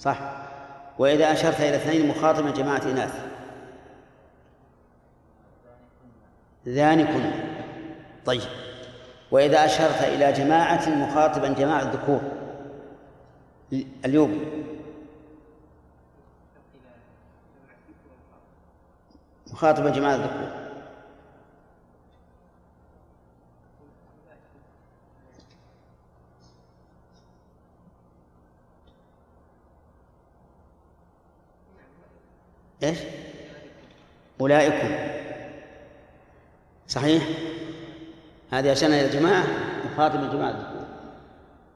صح. وإذا أشرت إلى اثنين مخاطبا جماعة إناث. ذانكن. طيب. وإذا أشرت إلى جماعة مخاطبا جماعة الذكور. اليوم. مخاطبا جماعة الذكور. إيش؟ أولئكم صحيح؟ هذه أشرنا إلى جماعة مخاطبا جماعة الذكور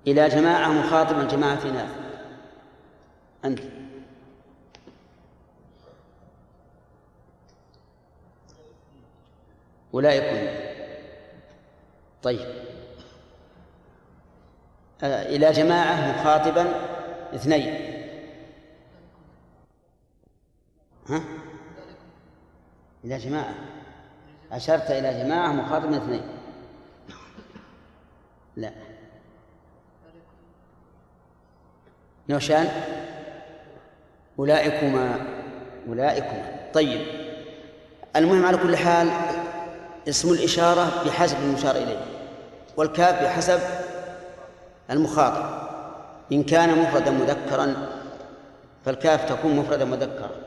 إلى جماعة مخاطبا جماعة إناث أنت. أولئك. طيب. إلى جماعة مخاطبا اثنين. ها؟ إلى جماعة. أشرت إلى جماعة مخاطبا اثنين. لا. نوشان؟ أولئكما أولئكما. طيب. المهم على كل حال اسم الإشارة بحسب المشار إليه والكاف بحسب المخاطب. إن كان مفردا مذكرا فالكاف تكون مفردا مذكرا.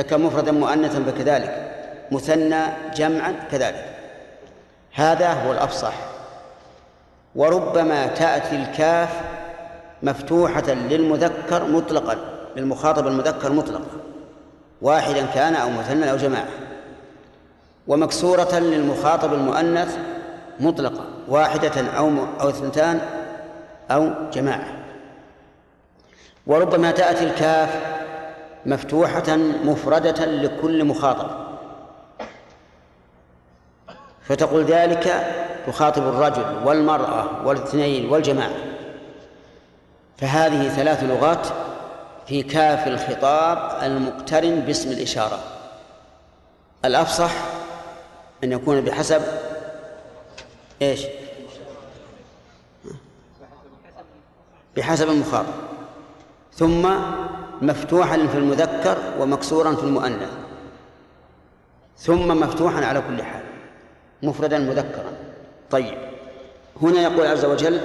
كان مفردا مؤنثا فكذلك مثنى جمعا كذلك. هذا هو الأفصح. وربما تأتي الكاف مفتوحة للمذكر مطلقا للمخاطب المذكر مطلقا. واحدا كان أو مثنى أو جماعة. ومكسورة للمخاطب المؤنث مطلقا واحدة أو أو اثنتان أو جماعة. وربما تأتي الكاف مفتوحة مفردة لكل مخاطب. فتقول ذلك تخاطب الرجل والمرأة والاثنين والجماعة. فهذه ثلاث لغات في كاف الخطاب المقترن باسم الإشارة. الأفصح أن يكون بحسب إيش؟ بحسب المخاطب. ثم مفتوحا في المذكر ومكسورا في المؤنث. ثم مفتوحا على كل حال مفردا مذكرا. طيب هنا يقول عز وجل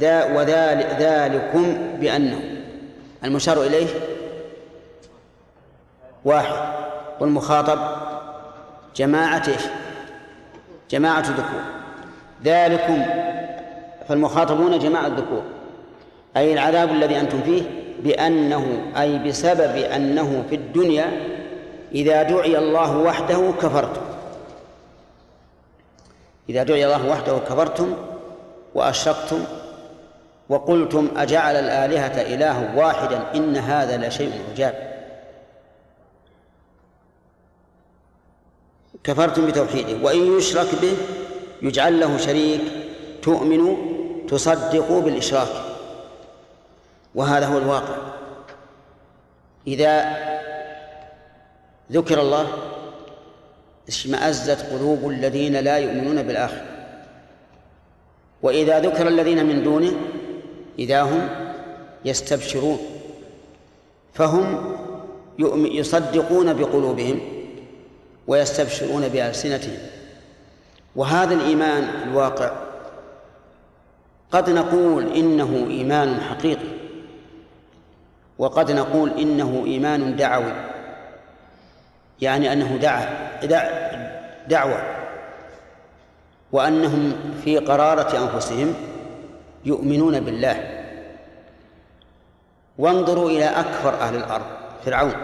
ذا وذلك ذلكم بأنه. المشار إليه واحد. والمخاطب جماعة إيش؟ جماعة ذكور ذلكم فالمخاطبون جماعة ذكور أي العذاب الذي أنتم فيه بأنه أي بسبب أنه في الدنيا إذا دعي الله وحده كفرتم. إذا دعي الله وحده كفرتم وأشركتم وقلتم أجعل الآلهة إله واحدا إن هذا لشيء عجاب. كفرتم بتوحيده وإن يشرك به يجعل له شريك تؤمن تصدق بالإشراك. وهذا هو الواقع. إذا ذكر الله اشمأزت قلوب الذين لا يؤمنون بالآخرة. وإذا ذكر الذين من دونه إذا هم يستبشرون. فهم يصدقون بقلوبهم ويستبشرون بألسنتهم. وهذا الإيمان الواقع. قد نقول إنه إيمان حقيقي. وقد نقول إنه إيمان دعوي يعني أنه دعا دعوة وأنهم في قرارة أنفسهم يؤمنون بالله. وانظروا إلى أكبر أهل الأرض فرعون.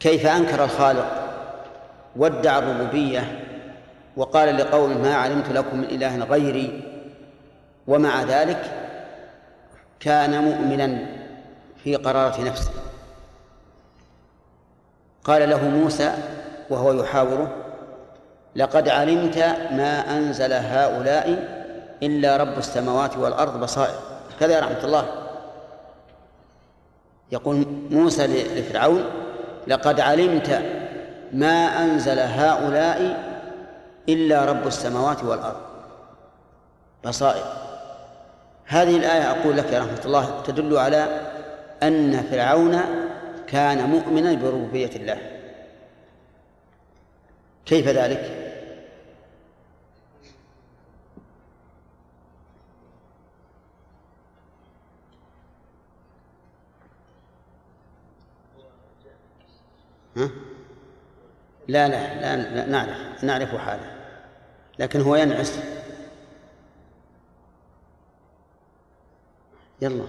كيف أنكر الخالق وادعى الربوبية وقال لقوم ما علمت لكم من إله غيري ومع ذلك كان مؤمنا في قرارة نفسه. قال له موسى وهو يحاوره لقد علمت ما أنزل هؤلاء إلا رب السماوات والأرض بصائر. كذا يا رحمة الله. يقول موسى لفرعون لقد علمت ما أنزل هؤلاء إلا رب السماوات والأرض بصائر. هذه الآية أقول لك يا رحمة الله تدل على أن فرعون كان مؤمنا بربوبية الله كيف ذلك؟ ها؟ لا لا لا, نعرف نعرف حاله لكن هو ينعس يلا.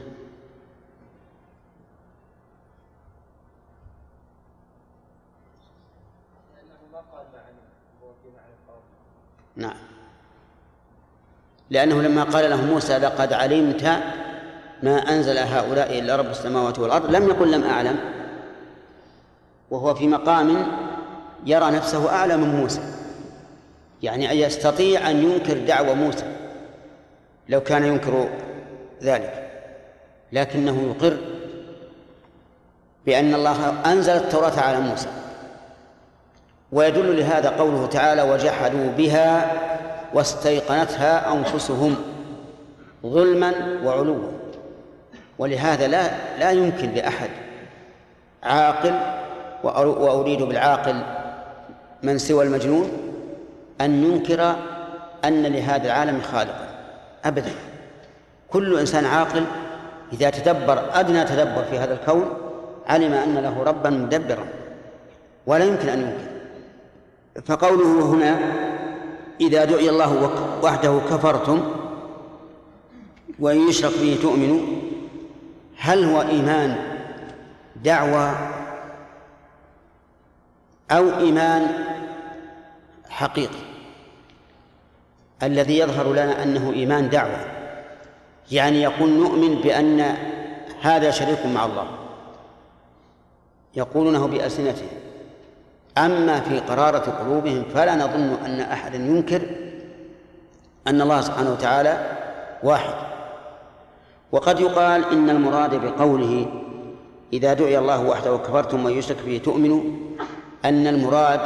نعم. لأنه لما قال له موسى لقد علمت ما أنزل هؤلاء إلا رب السماوات والأرض لم يقل لم أعلم. وهو في مقام يرى نفسه أعلى من موسى. يعني أن يستطيع أن ينكر دعوة موسى لو كان ينكر ذلك. لكنه يقر بأن الله أنزل التوراة على موسى. ويدل لهذا قوله تعالى وجحدوا بها واستيقنتها أنفسهم ظلما وعلوا. ولهذا لا لا يمكن لأحد عاقل وأريد بالعاقل من سوى المجنون أن ينكر أن لهذا العالم خالقا. أبدا. كل إنسان عاقل إذا تدبر أدنى تدبر في هذا الكون علم أن له ربا مدبرا ولا يمكن أن ينكر. فقوله هنا إذا دعي الله وحده كفرتم وإن يشرك به تؤمنوا هل هو إيمان دعوة أو إيمان حقيقي؟ الذي يظهر لنا أنه إيمان دعوة. يعني يقول نؤمن بأن هذا شريك مع الله. يقولونه بألسنتهم. أما في قرارة قلوبهم فلا نظن أن أحدا ينكر أن الله سبحانه وتعالى واحد. وقد يقال إن المراد بقوله إذا دعي الله وحده وكفرتم ويشرك به تؤمنوا أن المراد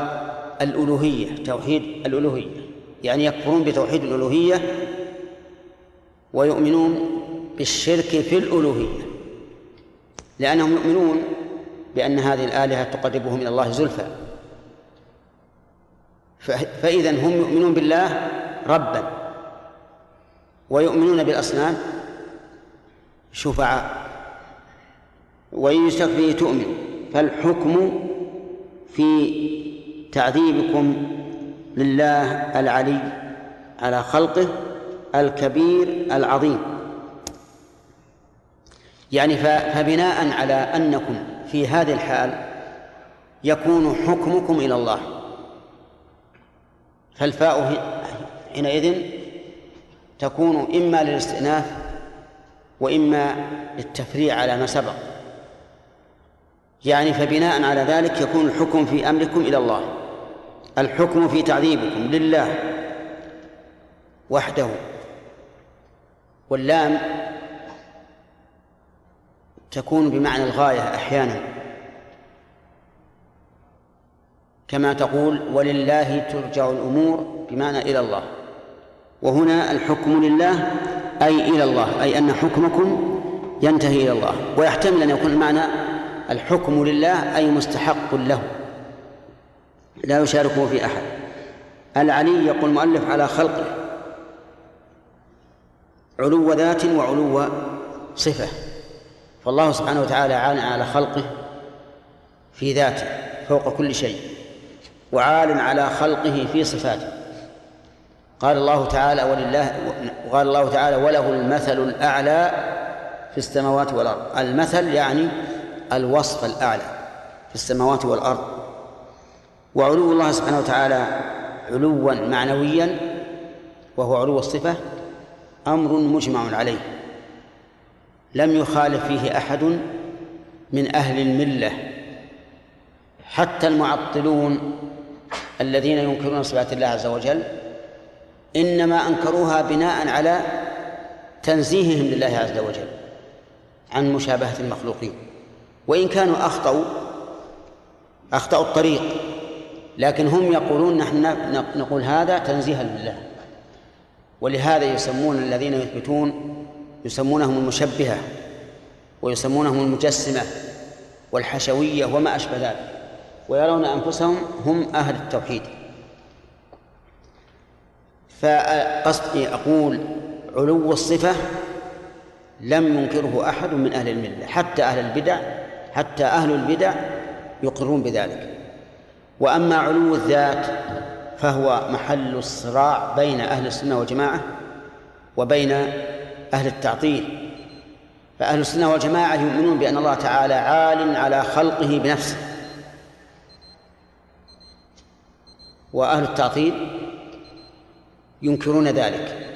الألوهية توحيد الألوهية. يعني يكفرون بتوحيد الألوهية ويؤمنون بالشرك في الألوهية لأنهم يؤمنون بأن هذه الآلهة تقربهم إلى الله زلفى. فإذا هم يؤمنون بالله ربا ويؤمنون بالأصنام شفعاء. وإن يشرك به تؤمن فالحكم في تعذيبكم لله العلي على خلقه الكبير العظيم. يعني فبناء على أنكم في هذه الحال يكون حكمكم إلى الله. فالفاء حينئذ تكون إما للاستئناف وإما للتفريع على ما سبق. يعني فبناء على ذلك يكون الحكم في أمركم إلى الله. الحكم في تعذيبكم لله وحده. واللام تكون بمعنى الغاية أحيانا. كما تقول ولله ترجع الأمور بمعنى إلى الله. وهنا الحكم لله أي إلى الله أي أن حكمكم ينتهي إلى الله. ويحتمل أن يكون المعنى الحكم لله أي مستحق له لا يشاركه في أحد. العلي يقول المؤلف على خلقه علو ذات وعلو صفة. فالله سبحانه وتعالى عال على خلقه في ذاته فوق كل شيء وعال على خلقه في صفاته. قال الله تعالى ولله وقال الله تعالى وله المثل الأعلى في السماوات والأرض. المثل يعني الوصف الأعلى في السماوات والأرض. وعلو الله سبحانه وتعالى علوا معنويا وهو علو الصفة أمر مجمع عليه. لم يخالف فيه أحد من أهل الملة حتى المعطلون الذين ينكرون صفات الله عز وجل إنما أنكروها بناء على تنزيههم لله عز وجل عن مشابهة المخلوقين. وإن كانوا أخطأوا أخطأوا الطريق لكن هم يقولون نحن نقول هذا تنزيها لله. ولهذا يسمون الذين يثبتون يسمونهم المشبهة ويسمونهم المجسمة والحشوية وما أشبه ذلك ويرون أنفسهم هم أهل التوحيد. فقصدي أقول علو الصفة لم ينكره أحد من أهل الملة حتى أهل البدع حتى أهل البدع يقرون بذلك. وأما علو الذات فهو محل الصراع بين أهل السنة والجماعة وبين أهل التعطيل. فأهل السنة والجماعة يؤمنون بأن الله تعالى عال على خلقه بنفسه. وأهل التعطيل ينكرون ذلك.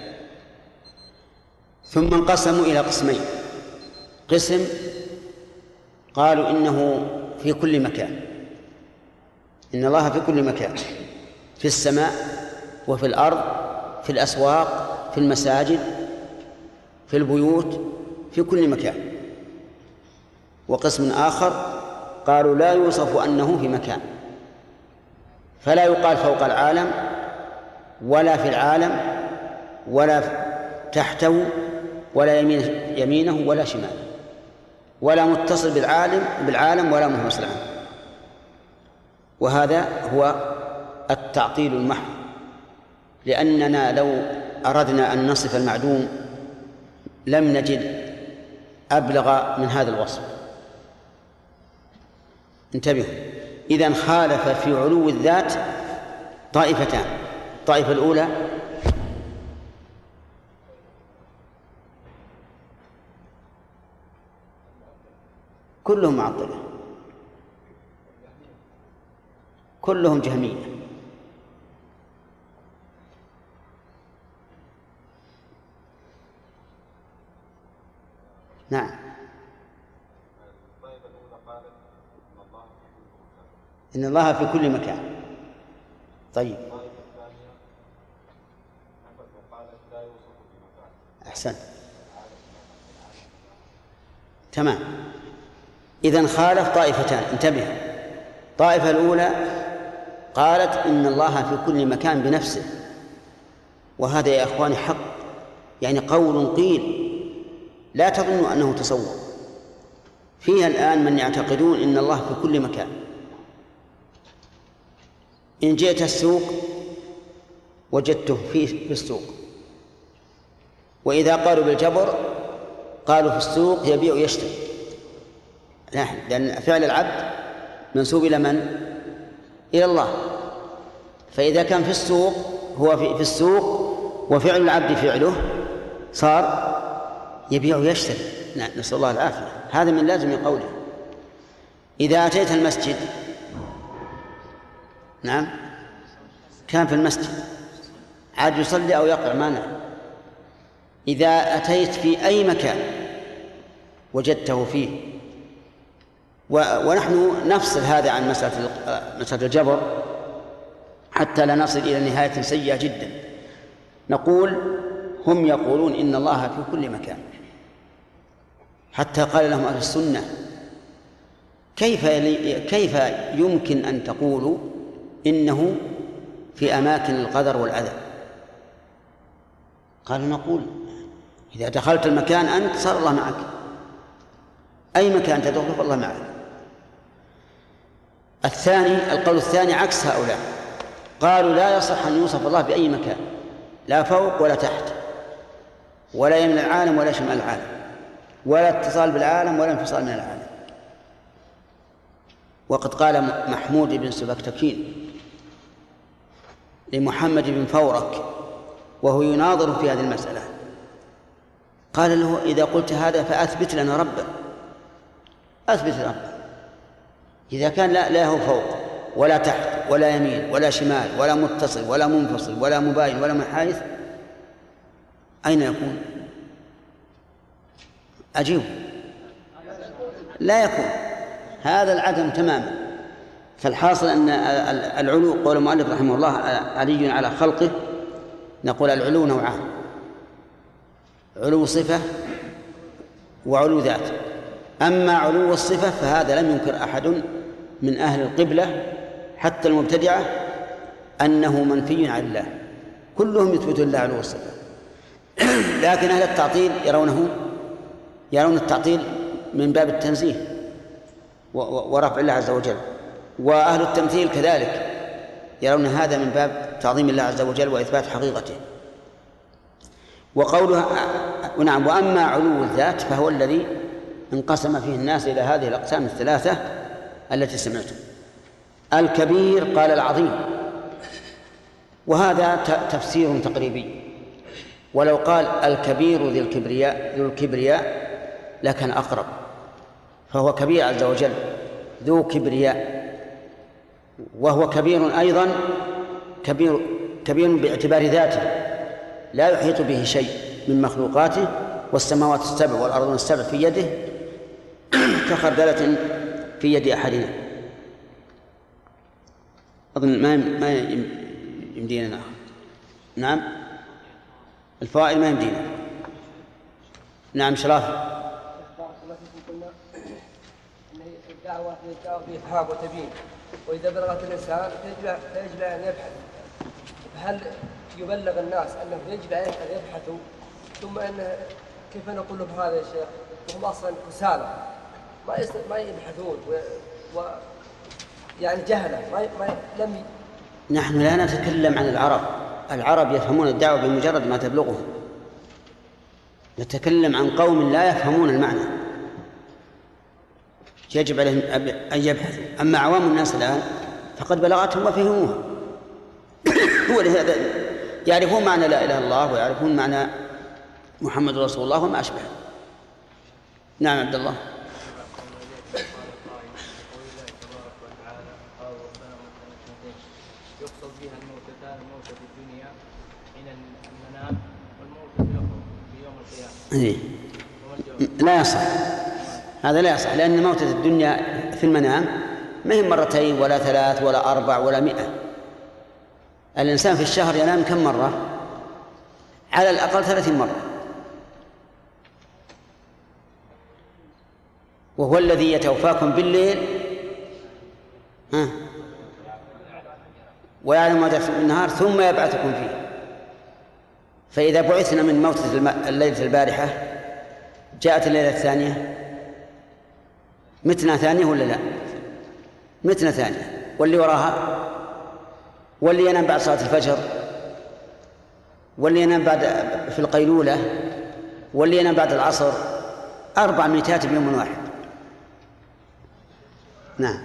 ثم انقسموا إلى قسمين. قسم قالوا إنه في كل مكان. إن الله في كل مكان. في السماء وفي الأرض في الأسواق في المساجد في البيوت في كل مكان. وقسم آخر قالوا لا يوصف أنه في مكان. فلا يقال فوق العالم ولا في العالم ولا تحته ولا يمين يمينه ولا شماله. ولا متصل بالعالم بالعالم ولا منفصل عنه. وهذا هو التعطيل المحض. لأننا لو أردنا أن نصف المعدوم لم نجد أبلغ من هذا الوصف. انتبهوا. إذا خالف في علو الذات طائفتان. الطائفة الأولى كلهم معطلة. كلهم جهمية. نعم. إن الله في كل مكان. طيب. أحسن. تمام. إذا خالف طائفتان. انتبه. الطائفة الأولى قالت إن الله في كل مكان بنفسه. وهذا يا إخواني حق. يعني قول قيل. لا تظنوا أنه تصور. فيها الآن من يعتقدون إن الله في كل مكان. إن جئت السوق وجدته في في السوق. وإذا قالوا بالجبر قالوا في السوق يبيع ويشتري. لأن فعل العبد منسوب إلى من؟ إلى الله. فإذا كان في السوق هو في, في السوق وفعل العبد فعله صار يبيع ويشتري نسأل الله العافية. هذا من لازم قوله. إذا أتيت المسجد نعم كان في المسجد عاد يصلي أو يقرأ مانع إذا أتيت في أي مكان وجدته فيه. ونحن نفصل هذا عن مسألة مسألة الجبر حتى لا نصل إلى نهاية سيئة جدا. نقول هم يقولون إن الله في كل مكان. حتى قال لهم أهل السنة كيف كيف يمكن أن تقولوا إنه في أماكن القدر والأذى قالوا نقول إذا دخلت المكان أنت صار الله معك. أي مكان تدخل فالله معك. الثاني القول الثاني عكس هؤلاء. قالوا لا يصح أن يوصف الله بأي مكان لا فوق ولا تحت ولا يمن العالم ولا شمال العالم. ولا اتصال بالعالم ولا انفصال من العالم. وقد قال محمود بن سبكتكين لمحمد بن فورك وهو يناظر في هذه المسألة. قال له إذا قلت هذا فأثبت لنا ربا أثبت ربا إذا كان لا, هو فوق ولا تحت ولا يمين ولا شمال ولا متصل ولا منفصل ولا مباين ولا منحايث أين يكون؟ أجيب. لا يكون. هذا العدم تماما. فالحاصل أن العلو قول المؤلف رحمه الله علي على خلقه نقول العلو نوعان. علو صفة وعلو ذات. أما علو الصفة فهذا لم ينكر أحد من أهل القبلة حتى المبتدعة أنه منفي عن الله. كلهم يثبتون الله علو الصفة. لكن أهل التعطيل يرونه يرون التعطيل من باب التنزيه ورفع الله عز وجل. وأهل التمثيل كذلك يرون هذا من باب تعظيم الله عز وجل وإثبات حقيقته. وقولها نعم وأما علو الذات فهو الذي انقسم فيه الناس إلى هذه الأقسام الثلاثة التي سمعتم. الكبير قال العظيم. وهذا تفسير تقريبي. ولو قال الكبير ذي الكبرياء ذو الكبرياء لكان أقرب فهو كبير عز وجل ذو كبرياء وهو كبير أيضا كبير كبير باعتبار ذاته لا يحيط به شيء من مخلوقاته والسماوات السبع والأرض السبع في يده كخردلة في يد أحدنا. أظن ما ما يمدينا نأخذ. نعم؟ الفوائد ما يمدينا. نعم شرافي الدعوة بإفهام وتبيين. وإذا بلغت الإنسان فيجب فيجب أن يبحث. هل يبلغ الناس أنه يجب أن يبحثوا؟ ثم أن كيف نقول لهم هذا يا شيخ؟ وهم أصلا كسالى. ما ما يبحثون و, و يعني جهلة. ما, ما لم. نحن لا نتكلم عن العرب. العرب يفهمون الدعوة بمجرد ما تبلغهم. نتكلم عن قوم لا يفهمون المعنى. يجب عليهم أن يبحثوا. أما عوام الناس الآن فقد بلغتهم وفهموها. ولهذا يعرفون معنى لا إله إلا الله ويعرفون معنى محمد رسول الله وما أشبه. نعم عبد الله. إيه. لا يصح. هذا لا يصح لأن موتة الدنيا في المنام ما هي مرتين ولا ثلاث ولا أربع ولا مئة. الإنسان في الشهر ينام كم مرة؟ على الأقل ثلاثين مرة. وهو الذي يتوفاكم بالليل ها؟ ويعلم ماذا في النهار ثم يبعثكم فيه. فإذا بعثنا من موتة الليلة البارحة جاءت الليلة الثانية متنا ثانية ولا لا؟ متنا ثانية واللي وراها؟ واللي ينام بعد صلاة الفجر؟ واللي ينام بعد في القيلولة؟ واللي ينام بعد العصر؟ أربع ميتات بيوم واحد. نعم.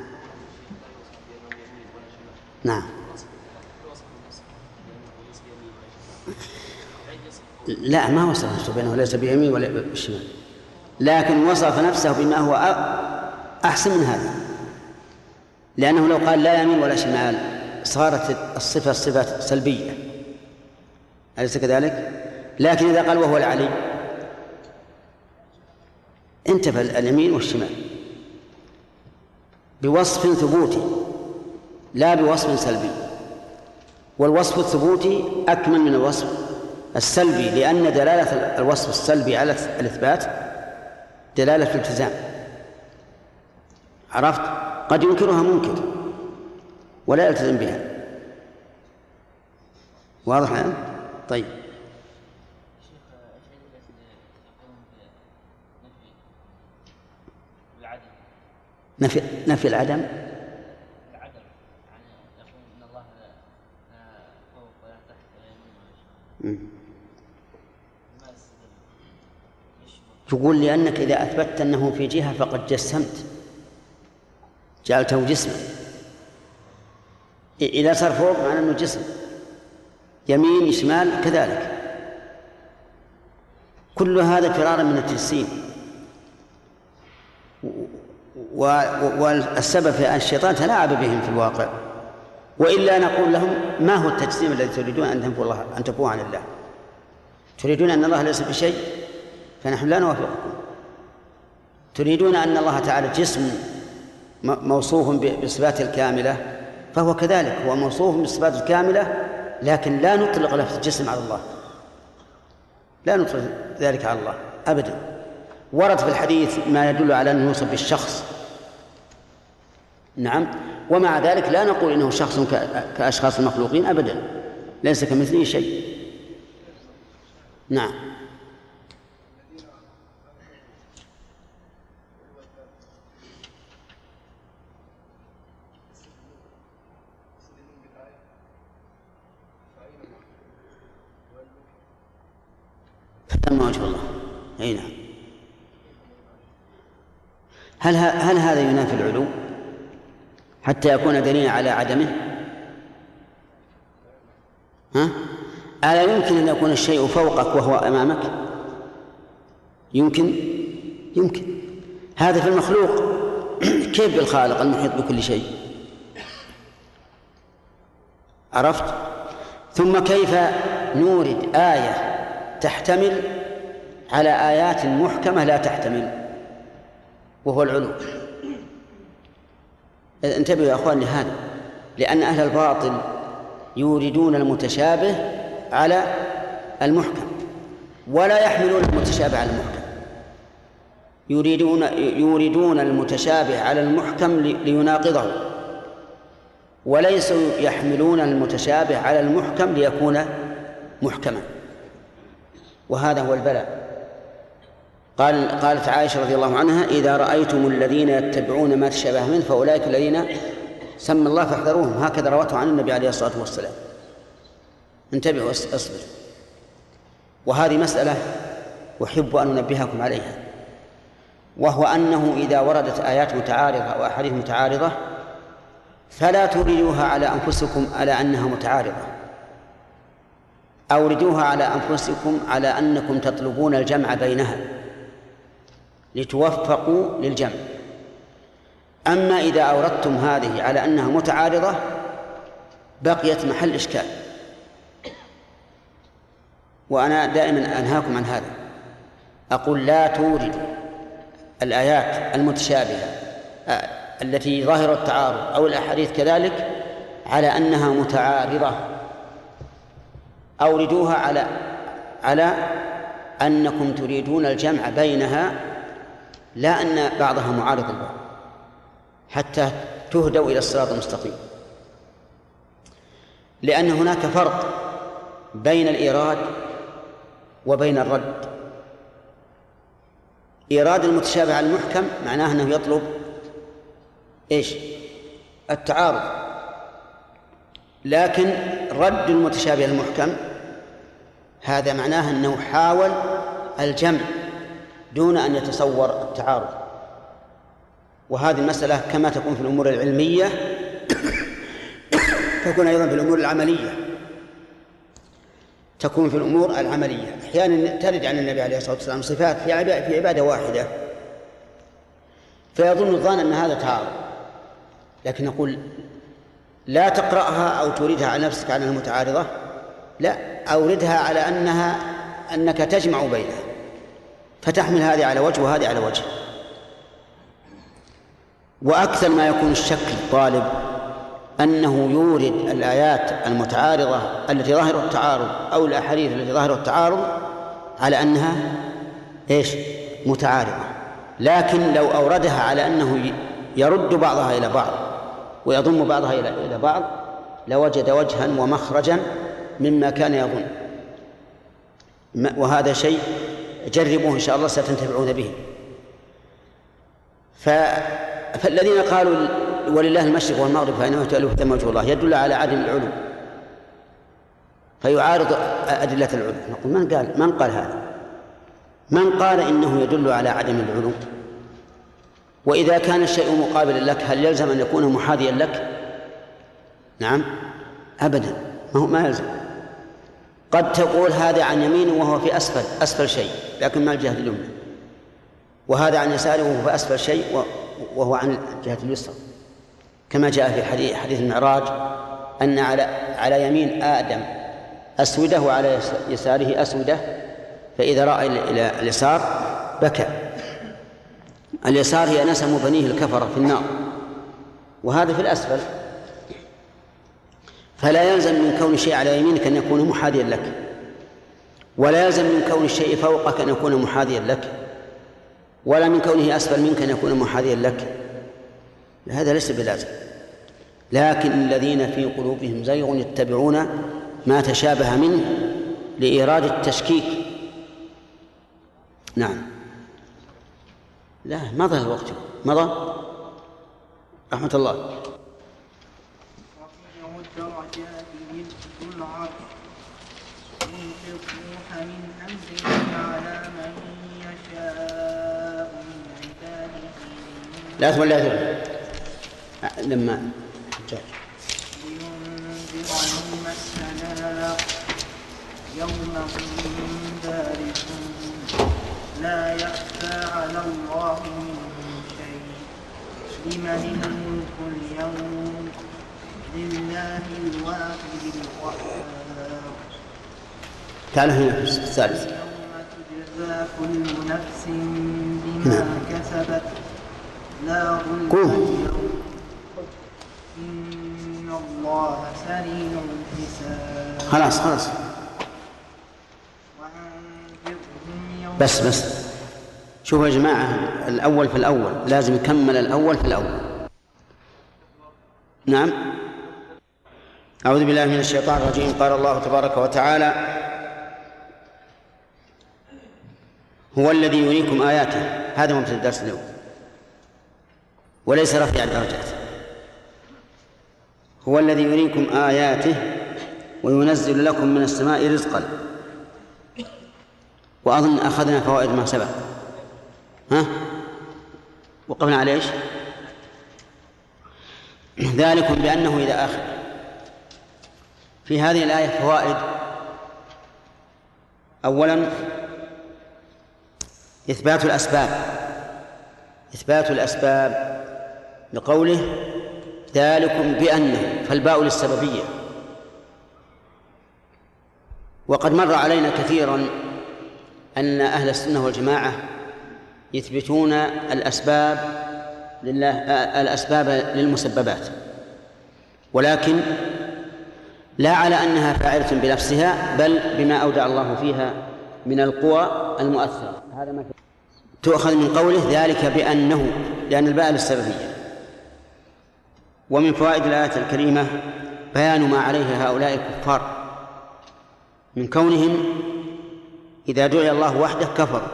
نعم. لا ما وصف نفسه بينه ليس بيمين ولا بالشمال لكن وصف نفسه بما هو أحسن من هذا. لأنه لو قال لا يمين ولا شمال صارت الصفة صفة سلبية. أليس كذلك؟ لكن إذا قال وهو العلي انتفى اليمين والشمال. بوصف ثبوتي لا بوصف سلبي. والوصف الثبوتي أكمل من الوصف السلبي لأن دلالة الوصف السلبي على الإثبات دلالة الالتزام. عرفت؟ قد ينكرها منكر. ولا يلتزم بها. واضح الآن؟ طيب. نفي نفي العدم. يقول لأنك إذا أثبتت أنه في جهة فقد جسمت. جعلته جسما. إذا صار فوق معناه أنه جسم. يمين شمال كذلك. كل هذا فرارا من التجسيم. والسبب في أن الشيطان تلاعب بهم في الواقع. وإلا نقول لهم ما هو التجسيم الذي تريدون أن تنفوا الله أن تنفوه عن الله؟ تريدون أن الله ليس بشيء؟ فنحن لا نوافقكم. تريدون أن الله تعالى جسم موصوف بالصفات الكاملة فهو كذلك هو موصوف بالصفات الكاملة لكن لا نطلق لفظ الجسم على الله. لا نطلق ذلك على الله أبدا. ورد في الحديث ما يدل على أنه يوصف بالشخص. نعم. ومع ذلك لا نقول إنه شخص كأشخاص المخلوقين أبدا. ليس كمثله شيء. نعم فتم وجه الله اي نعم هل هل هذا ينافي العلو حتى يكون دليلا على عدمه؟ ها؟ ألا يمكن أن يكون الشيء فوقك وهو أمامك؟ يمكن؟ يمكن. هذا في المخلوق. كيف بالخالق المحيط بكل شيء؟ عرفت؟ ثم كيف نورد آية تحتمل على آيات محكمة لا تحتمل؟ وهو العلو. انتبهوا يا أخوان لهذا لأن أهل الباطل يوردون المتشابه على المحكم ولا يحملون المتشابه على المحكم. يريدون يوردون المتشابه على المحكم ليناقضه وليسوا يحملون المتشابه على المحكم ليكون محكما. وهذا هو البلاء. قال قالت عائشة رضي الله عنها إذا رأيتم الذين يتبعون ما تشابه منه فأولئك الذين سمى الله فاحذروهم. هكذا روته عن النبي عليه الصلاة والسلام. انتبهوا أصبر. وهذه مسألة أحب أن أنبهكم عليها. وهو أنه إذا وردت آيات متعارضة أو أحاديث متعارضة فلا تريدوها على أنفسكم على أنها متعارضة. أوردوها على أنفسكم على أنكم تطلبون الجمع بينها. لتوفقوا للجمع. أما إذا أوردتم هذه على أنها متعارضة بقيت محل إشكال. وأنا دائما أنهاكم عن هذا. أقول لا توردوا الآيات المتشابهة آه، التي ظاهر التعارض أو الأحاديث كذلك على أنها متعارضة. أوردوها على على أنكم تريدون الجمع بينها لا أن بعضها معارض البعض حتى تهدوا إلى الصراط المستقيم. لأن هناك فرق بين الإيراد وبين الرد. إيراد المتشابه المحكم معناه أنه يطلب إيش؟ التعارض. لكن رد المتشابه المحكم هذا معناه أنه حاول الجمع دون أن يتصور التعارض. وهذه المسألة كما تكون في الأمور العلمية تكون أيضا في الأمور العملية. تكون في الأمور العملية. أحيانا ترد عن النبي عليه الصلاة والسلام صفات في عبادة, في عبادة واحدة. فيظن الظان أن هذا تعارض. لكن نقول لا تقرأها أو تريدها على نفسك على أنها متعارضة لا أوردها على أنها أنك تجمع بينها. فتحمل هذه على وجه وهذه على وجه. وأكثر ما يكون الشك الطالب أنه يورد الآيات المتعارضة التي ظاهر التعارض أو الأحاديث التي ظاهر التعارض على أنها إيش؟ متعارضة. لكن لو أوردها على أنه يرد بعضها إلى بعض ويضم بعضها إلى بعض لوجد وجها ومخرجا مما كان يظن. وهذا شيء جربوه إن شاء الله ستنتفعون به فالذين قالوا ولله المشرق والمغرب فإنما تؤلف ثم وجه الله يدل على عدم العلو فيعارض أدلة العلو نقول من قال من قال هذا؟ من قال إنه يدل على عدم العلو؟ وإذا كان الشيء مقابلا لك هل يلزم أن يكون محاذيا لك؟ نعم أبدا ما هو ما يلزم قد تقول هذا عن يمينه وهو في أسفل أسفل شيء لكن ما الجهة اليمنى. وهذا عن يساره وهو في أسفل شيء وهو عن الجهة اليسرى. كما جاء في حديث حديث المعراج أن على على يمين آدم أسودة وعلى يساره أسودة فإذا رأى إلى اليسار بكى. اليسار هي نسم بنيه الكفرة في النار. وهذا في الأسفل. فلا يلزم من كون الشيء على يمينك أن يكون محاذيا لك. ولا يلزم من كون الشيء فوقك أن يكون محاذيا لك. ولا من كونه أسفل منك أن يكون محاذيا لك. هذا ليس بلازم. لكن الذين في قلوبهم زيغ يتبعون ما تشابه منه لإيراد التشكيك. نعم. لا مضى الوقت مضى؟ رحمة الله رفيع الدرجات ذو العرش يلقي الروح من أمره على من يشاء من عباده لا تولي لما حجاج لينذر يوم التلاق يوم هم بارزون لا يخفى على الله منهم شيء لمن الملك اليوم لله الواحد القهار تعال هنا في الثالث. يوم تجزى كل نفس بما كسبت. لا إن الله سريع الحساب. خلاص خلاص. بس بس. شوفوا يا جماعة الأول في الأول. لازم يكمل الأول في الأول. نعم. أعوذ بالله من الشيطان الرجيم. قال الله تبارك وتعالى هو الذي يريكم آياته. هذا مبتدأ الدرس اليوم. وليس رفيع الدرجات هو الذي يريكم آياته وينزل لكم من السماء رزقا. وأظن أخذنا فوائد ما سبق. ها؟ وقفنا على إيش؟ ذلكم بأنه إذا آخر في هذه الآية فوائد. أولا إثبات الأسباب. إثبات الأسباب. لقوله ذلكم بأنه فالباء للسببية. وقد مر علينا كثيرا أن أهل السنة والجماعة يثبتون الأسباب لله الأسباب للمسببات. ولكن لا على أنها فاعلة بنفسها بل بما أودع الله فيها من القوى المؤثرة. هذا ما تؤخذ من قوله ذلك بأنه لأن الباء للسببية. ومن فوائد الآية الكريمة بيان ما عليه هؤلاء الكفار من كونهم إذا دعي الله وحده كفروا.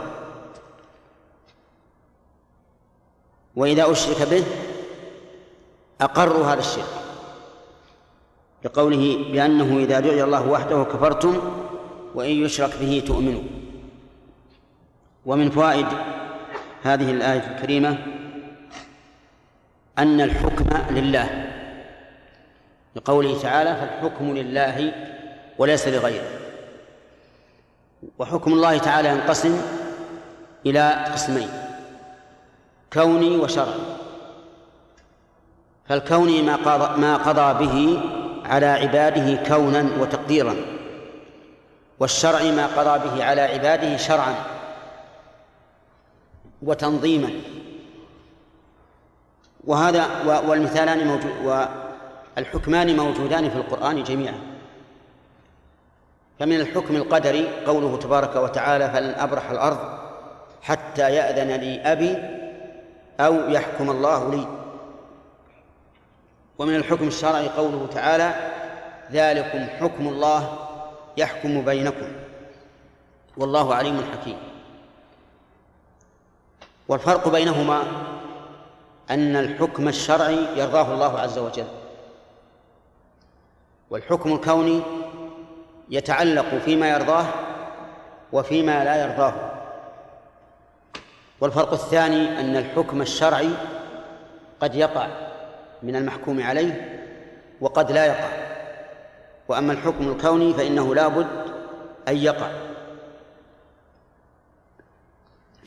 وإذا أشرك به أقروا هذا الشرك لقوله بأنه إذا دعي الله وحده كفرتم وإن يشرك به تؤمنوا. ومن فوائد هذه الآية الكريمة أن الحكم لله. لقوله تعالى فالحكم لله وليس لغيره. وحكم الله تعالى ينقسم إلى قسمين كوني وشرعي. فالكوني ما قضى, ما قضى به على عباده كونا وتقديرا والشرعي ما قضى به على عباده شرعا وتنظيما. وهذا والمثالان موجود والحكمان موجودان في القرآن جميعا. فمن الحكم القدري قوله تبارك وتعالى فلن أبرح الأرض حتى يأذن لي أبي أو يحكم الله لي. ومن الحكم الشرعي قوله تعالى ذلكم حكم الله يحكم بينكم. والله عليم حكيم. والفرق بينهما أن الحكم الشرعي يرضاه الله عز وجل. والحكم الكوني يتعلق فيما يرضاه وفيما لا يرضاه. والفرق الثاني أن الحكم الشرعي قد يقع من المحكوم عليه وقد لا يقع. وأما الحكم الكوني فإنه لا بد أن يقع.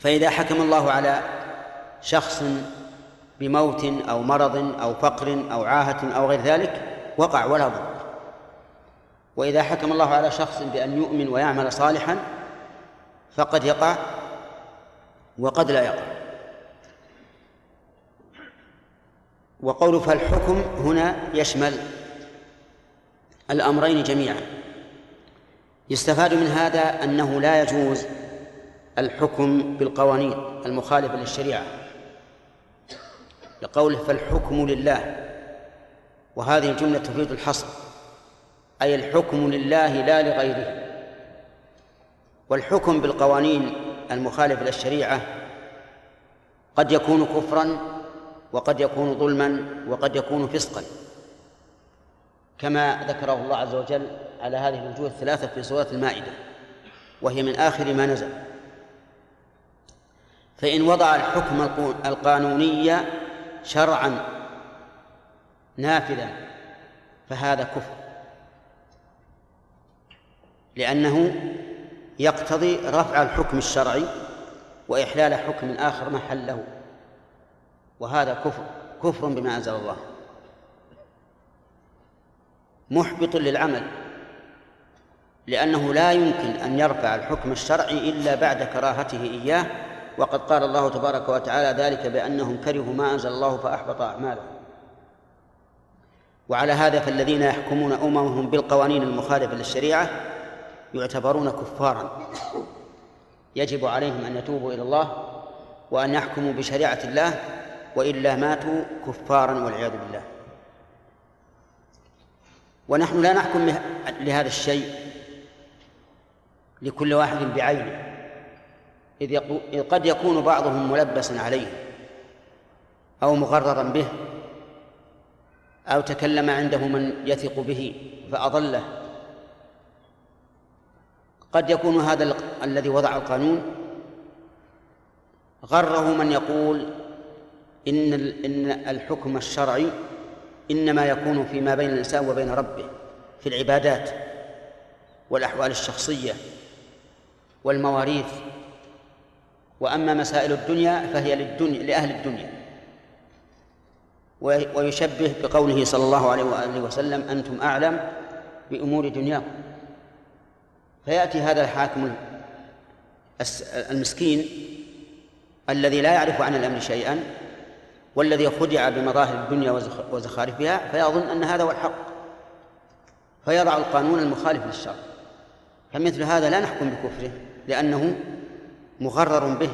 فإذا حكم الله على شخص بموت أو مرض أو فقر أو عاهة أو غير ذلك وقع ولا بد وإذا حكم الله على شخص بأن يؤمن ويعمل صالحا فقد يقع وقد لا يقع. وقول فالحكم هنا يشمل الأمرين جميعا. يستفاد من هذا أنه لا يجوز الحكم بالقوانين المخالفة للشريعة. لقوله فالحكم لله. وهذه الجملة تفيد الحصر. أي الحكم لله لا لغيره. والحكم بالقوانين المخالف للشريعة قد يكون كفرا وقد يكون ظلما وقد يكون فسقا. كما ذكره الله عز وجل على هذه الوجوه الثلاثة في سورة المائدة. وهي من آخر ما نزل. فإن وضع الحكم القانوني شرعا نافذا فهذا كفر. لأنه يقتضي رفع الحكم الشرعي وإحلال حكم آخر محله وهذا كفر كفر بما أنزل الله. محبط للعمل لأنه لا يمكن أن يرفع الحكم الشرعي إلا بعد كراهته إياه وقد قال الله تبارك وتعالى ذلك بأنهم كرهوا ما أنزل الله فأحبط أعمالهم. وعلى هذا فالذين يحكمون أممهم بالقوانين المخالفة للشريعة يعتبرون كفارا. يجب عليهم أن يتوبوا إلى الله وأن يحكموا بشريعة الله وإلا ماتوا كفارا والعياذ بالله. ونحن لا نحكم لهذا الشيء لكل واحد بعينه. إذ قد يكون بعضهم ملبسا عليه أو مغررا به أو تكلم عنده من يثق به فأضله. قد يكون هذا ال... الذي وضع القانون غره من يقول إن إن الحكم الشرعي إنما يكون فيما بين الإنسان وبين ربه في العبادات والأحوال الشخصية والمواريث وأما مسائل الدنيا فهي للدنيا لأهل الدنيا. ويشبه بقوله صلى الله عليه وآله وسلم أنتم أعلم بأمور دنياكم. فيأتي هذا الحاكم المسكين الذي لا يعرف عن الأمر شيئا والذي خدع بمظاهر الدنيا وزخارفها فيظن أن هذا هو الحق. فيضع القانون المخالف للشرع. فمثل هذا لا نحكم بكفره لأنه مغرر به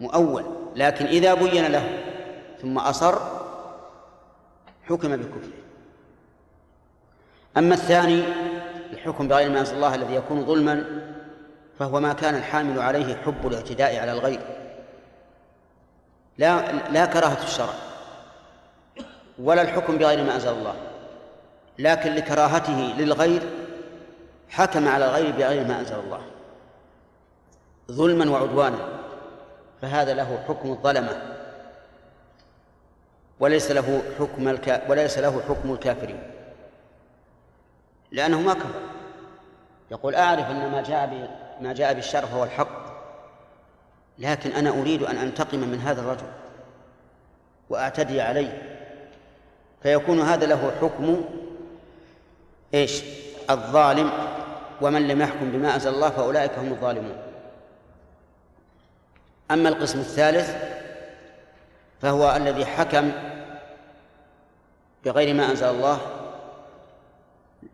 مؤول لكن إذا بين له ثم أصر حكم بكفره. أما الثاني الحكم بغير ما أنزل الله الذي يكون ظلما فهو ما كان الحامل عليه حب الاعتداء على الغير. لا لا كراهة الشرع ولا الحكم بغير ما أنزل الله. لكن لكراهته للغير حكم على الغير بغير ما أنزل الله. ظلما وعدوانا فهذا له حكم الظلمة. وليس له حكم الك... وليس له حكم الكافرين. لأنه ما كفر. يقول أعرف أن ما جاء ب... ما جاء بالشر هو الحق لكن أنا أريد أن أنتقم من هذا الرجل وأعتدي عليه. فيكون هذا له حكم إيش؟ الظالم ومن لم يحكم بما أنزل الله فأولئك هم الظالمون. أما القسم الثالث فهو الذي حكم بغير ما أنزل الله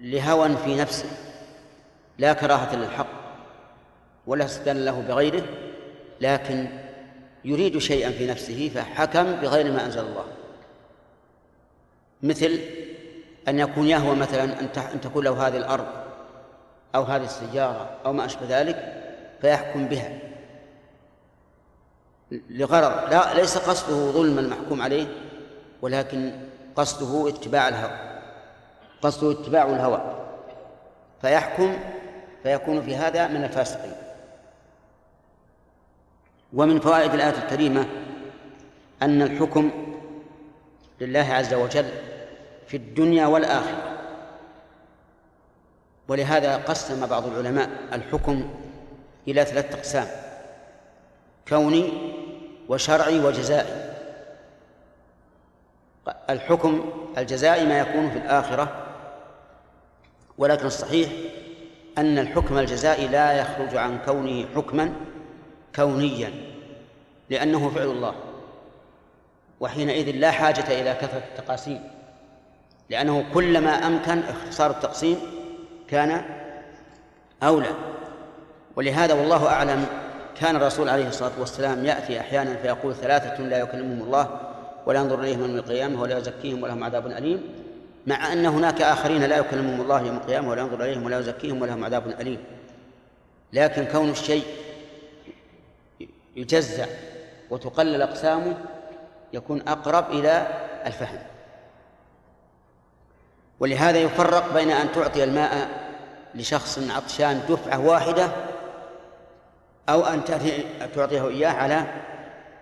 لهوى في نفسه لا كراهة للحق ولا استدلال له بغيره لكن يريد شيئا في نفسه فحكم بغير ما أنزل الله. مثل أن يكون يهوى مثلا أن تكون له هذه الأرض أو هذه السيارة أو ما أشبه ذلك فيحكم بها. لغرض لا ليس قصده ظلم المحكوم عليه ولكن قصده اتباع الهوى قصده اتباع الهوى. فيحكم فيكون في هذا من الفاسقين. ومن فوائد الآية الكريمة أن الحكم لله عز وجل في الدنيا والآخرة. ولهذا قسم بعض العلماء الحكم إلى ثلاثة أقسام كوني وشرعي وجزائي. الحكم الجزائي ما يكون في الآخرة ولكن الصحيح أن الحكم الجزائي لا يخرج عن كونه حكما كونيا لأنه فعل الله وحينئذ لا حاجة إلى كثرة التقاسيم لأنه كلما أمكن اختصار التقسيم كان أولى. ولهذا والله أعلم كان الرسول عليه الصلاة والسلام يأتي أحيانا فيقول ثلاثة لا يكلمهم الله ولا ينظر إليهم يوم القيامة ولا يزكيهم ولهم عذاب أليم مع أن هناك آخرين لا يكلمهم الله يوم القيامة ولا ينظر إليهم ولا يزكيهم ولهم عذاب أليم. لكن كون الشيء يجزع وتقلل أقسامه يكون أقرب إلى الفهم. ولهذا يفرق بين أن تعطي الماء لشخص عطشان دفعة واحدة أو أن تعطيه إياه على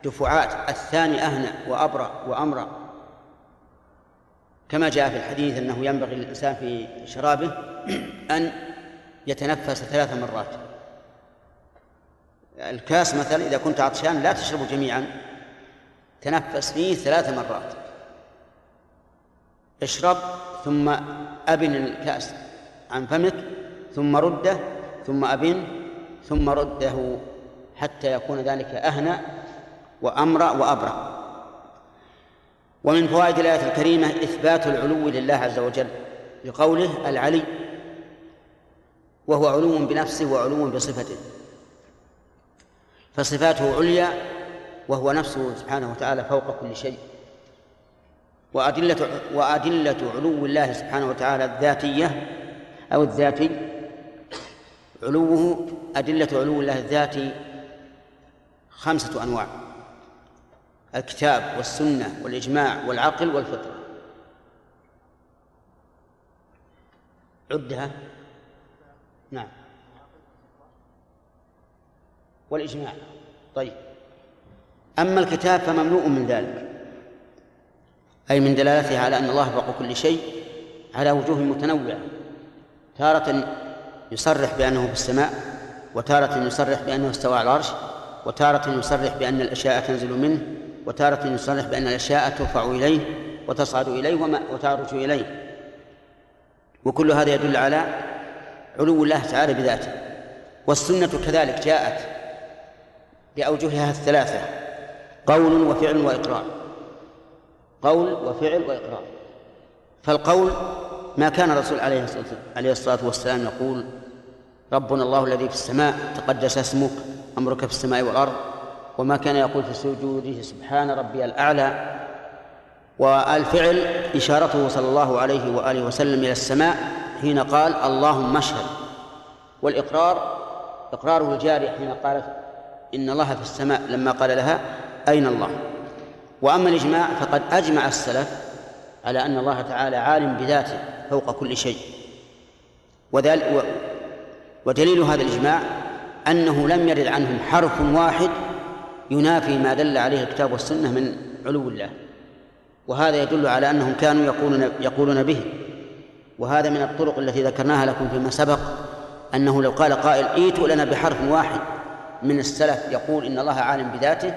دفعات الثاني أهنأ وأبرأ وأمرأ. كما جاء في الحديث أنه ينبغي للإنسان في شرابه أن يتنفس ثلاث مرات. الكاس مثلا إذا كنت عطشان لا تشربه جميعا تنفس فيه ثلاث مرات. اشرب ثم أبن الكأس عن فمك ثم رده ثم أبن ثم رده حتى يكون ذلك أهنأ وأمرأ وأبرأ. ومن فوائد الآية الكريمة إثبات العلو لله عز وجل لقوله العلي وهو علو بنفسه وعلو بصفته. فصفاته عليا وهو نفسه سبحانه وتعالى فوق كل شيء. وأدلة وأدلة علو الله سبحانه وتعالى الذاتية أو الذاتي علوه أدلة علو الله الذاتي خمسة أنواع الكتاب والسنة والإجماع والعقل والفطرة. عدها. نعم. والإجماع. طيب. أما الكتاب فمملوء من ذلك أي من دلالته على أن الله فوق كل شيء على وجوه متنوعة تارة يصرح بأنه في السماء وتارة يصرح بأنه استوى على العرش وتارة يصرح بأن الأشياء تنزل منه وتارة يصرح بأن الأشياء ترفع إليه وتصعد إليه وتعرج إليه. وكل هذا يدل على علو الله تعالى بذاته. والسنة كذلك جاءت بأوجهها الثلاثة قول وفعل وإقرار. قول وفعل وإقرار. فالقول ما كان الرسول عليه الصلاة والسلام يقول ربنا الله الذي في السماء تقدس اسمك أمرك في السماء والأرض وما كان يقول في سجوده سبحان ربي الأعلى والفعل إشارته صلى الله عليه وآله وسلم إلى السماء حين قال اللهم اشهد. والإقرار إقراره الجاري حين قالت إن الله في السماء لما قال لها أين الله؟ وأما الإجماع فقد أجمع السلف على أن الله تعالى عالم بذاته. فوق كل شيء. وذلك ودليل هذا الإجماع أنه لم يرد عنهم حرف واحد ينافي ما دل عليه الكتاب والسنة من علو الله. وهذا يدل على أنهم كانوا يقولون يقولون به. وهذا من الطرق التي ذكرناها لكم فيما سبق أنه لو قال قائل ائتوا لنا بحرف واحد من السلف يقول إن الله عالم بذاته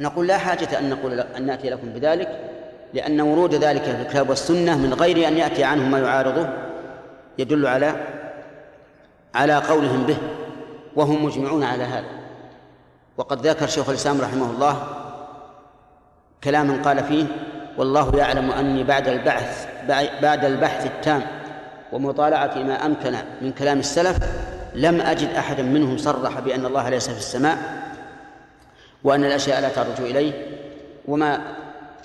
نقول لا حاجة أن نقول أن نأتي لكم بذلك لأن ورود ذلك في الكتاب والسنة من غير أن يأتي عنه ما يعارضه يدل على على قولهم به وهم مجمعون على هذا. وقد ذكر شيخ الإسلام رحمه الله كلاما قال فيه والله يعلم أني بعد البحث بعد البحث التام ومطالعة ما أمكن من كلام السلف لم أجد أحدا منهم صرح بأن الله ليس في السماء وأن الأشياء لا ترجو إليه وما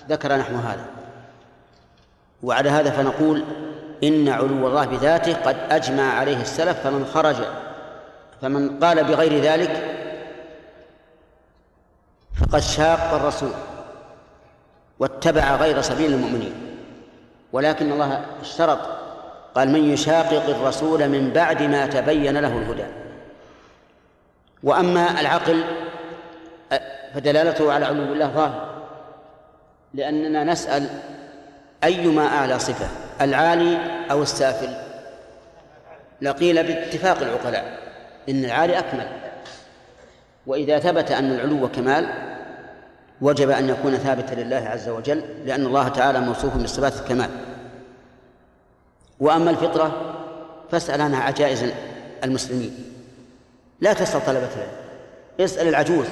ذكر نحو هذا. وعلى هذا فنقول إن علو الله بذاته قد أجمع عليه السلف فمن خرج فمن قال بغير ذلك فقد شاق الرسول واتبع غير سبيل المؤمنين. ولكن الله اشترط قال من يشاقق الرسول من بعد ما تبين له الهدى وأما العقل فدلالته على علو الله ظاهر. لأننا نسأل أيما أعلى صفة العالي أو السافل؟ لقيل باتفاق العقلاء إن العالي أكمل. وإذا ثبت أن العلو كمال وجب أن يكون ثابتا لله عز وجل لأن الله تعالى موصوف بصفات الكمال وأما الفطرة فاسأل عنها عجائز المسلمين. لا تسأل طلبة العلم. اسأل العجوز.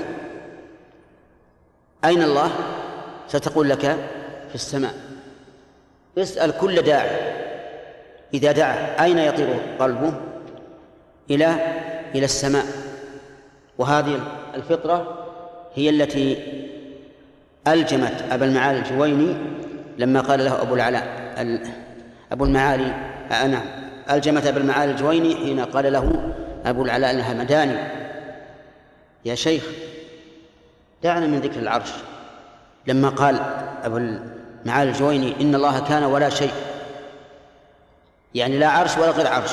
أين الله؟ ستقول لك في السماء. اسأل كل داعي إذا دعا أين يطير قلبه؟ إلى إلى السماء. وهذه الفطرة هي التي ألجمت أبا المعالي الجويني لما قال له أبو العلاء أبو المعالي آه نعم. ألجمت أبا المعالي الجويني حين قال له أبو العلاء الهمداني يا شيخ دعنا من ذكر العرش. لما قال أبو المعالي الجويني إن الله كان ولا شيء. يعني لا عرش ولا غير عرش.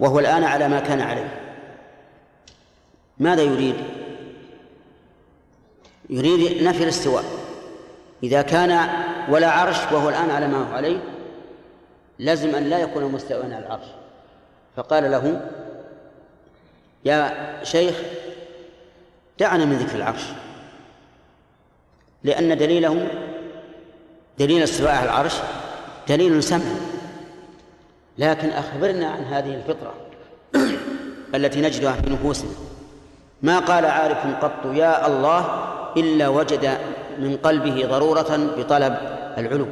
وهو الآن على ما كان عليه. ماذا يريد؟ يريد نفي الاستواء. إذا كان ولا عرش وهو الآن على ما هو عليه لازم أن لا يكون مستوى على العرش. فقال له يا شيخ دعنا من ذكر العرش. لأن دليله دليل استواء على العرش دليل سمع. لكن أخبرنا عن هذه الفطرة التي نجدها في نفوسنا. ما قال عارف قط يا الله إلا وجد من قلبه ضرورة بطلب العلو.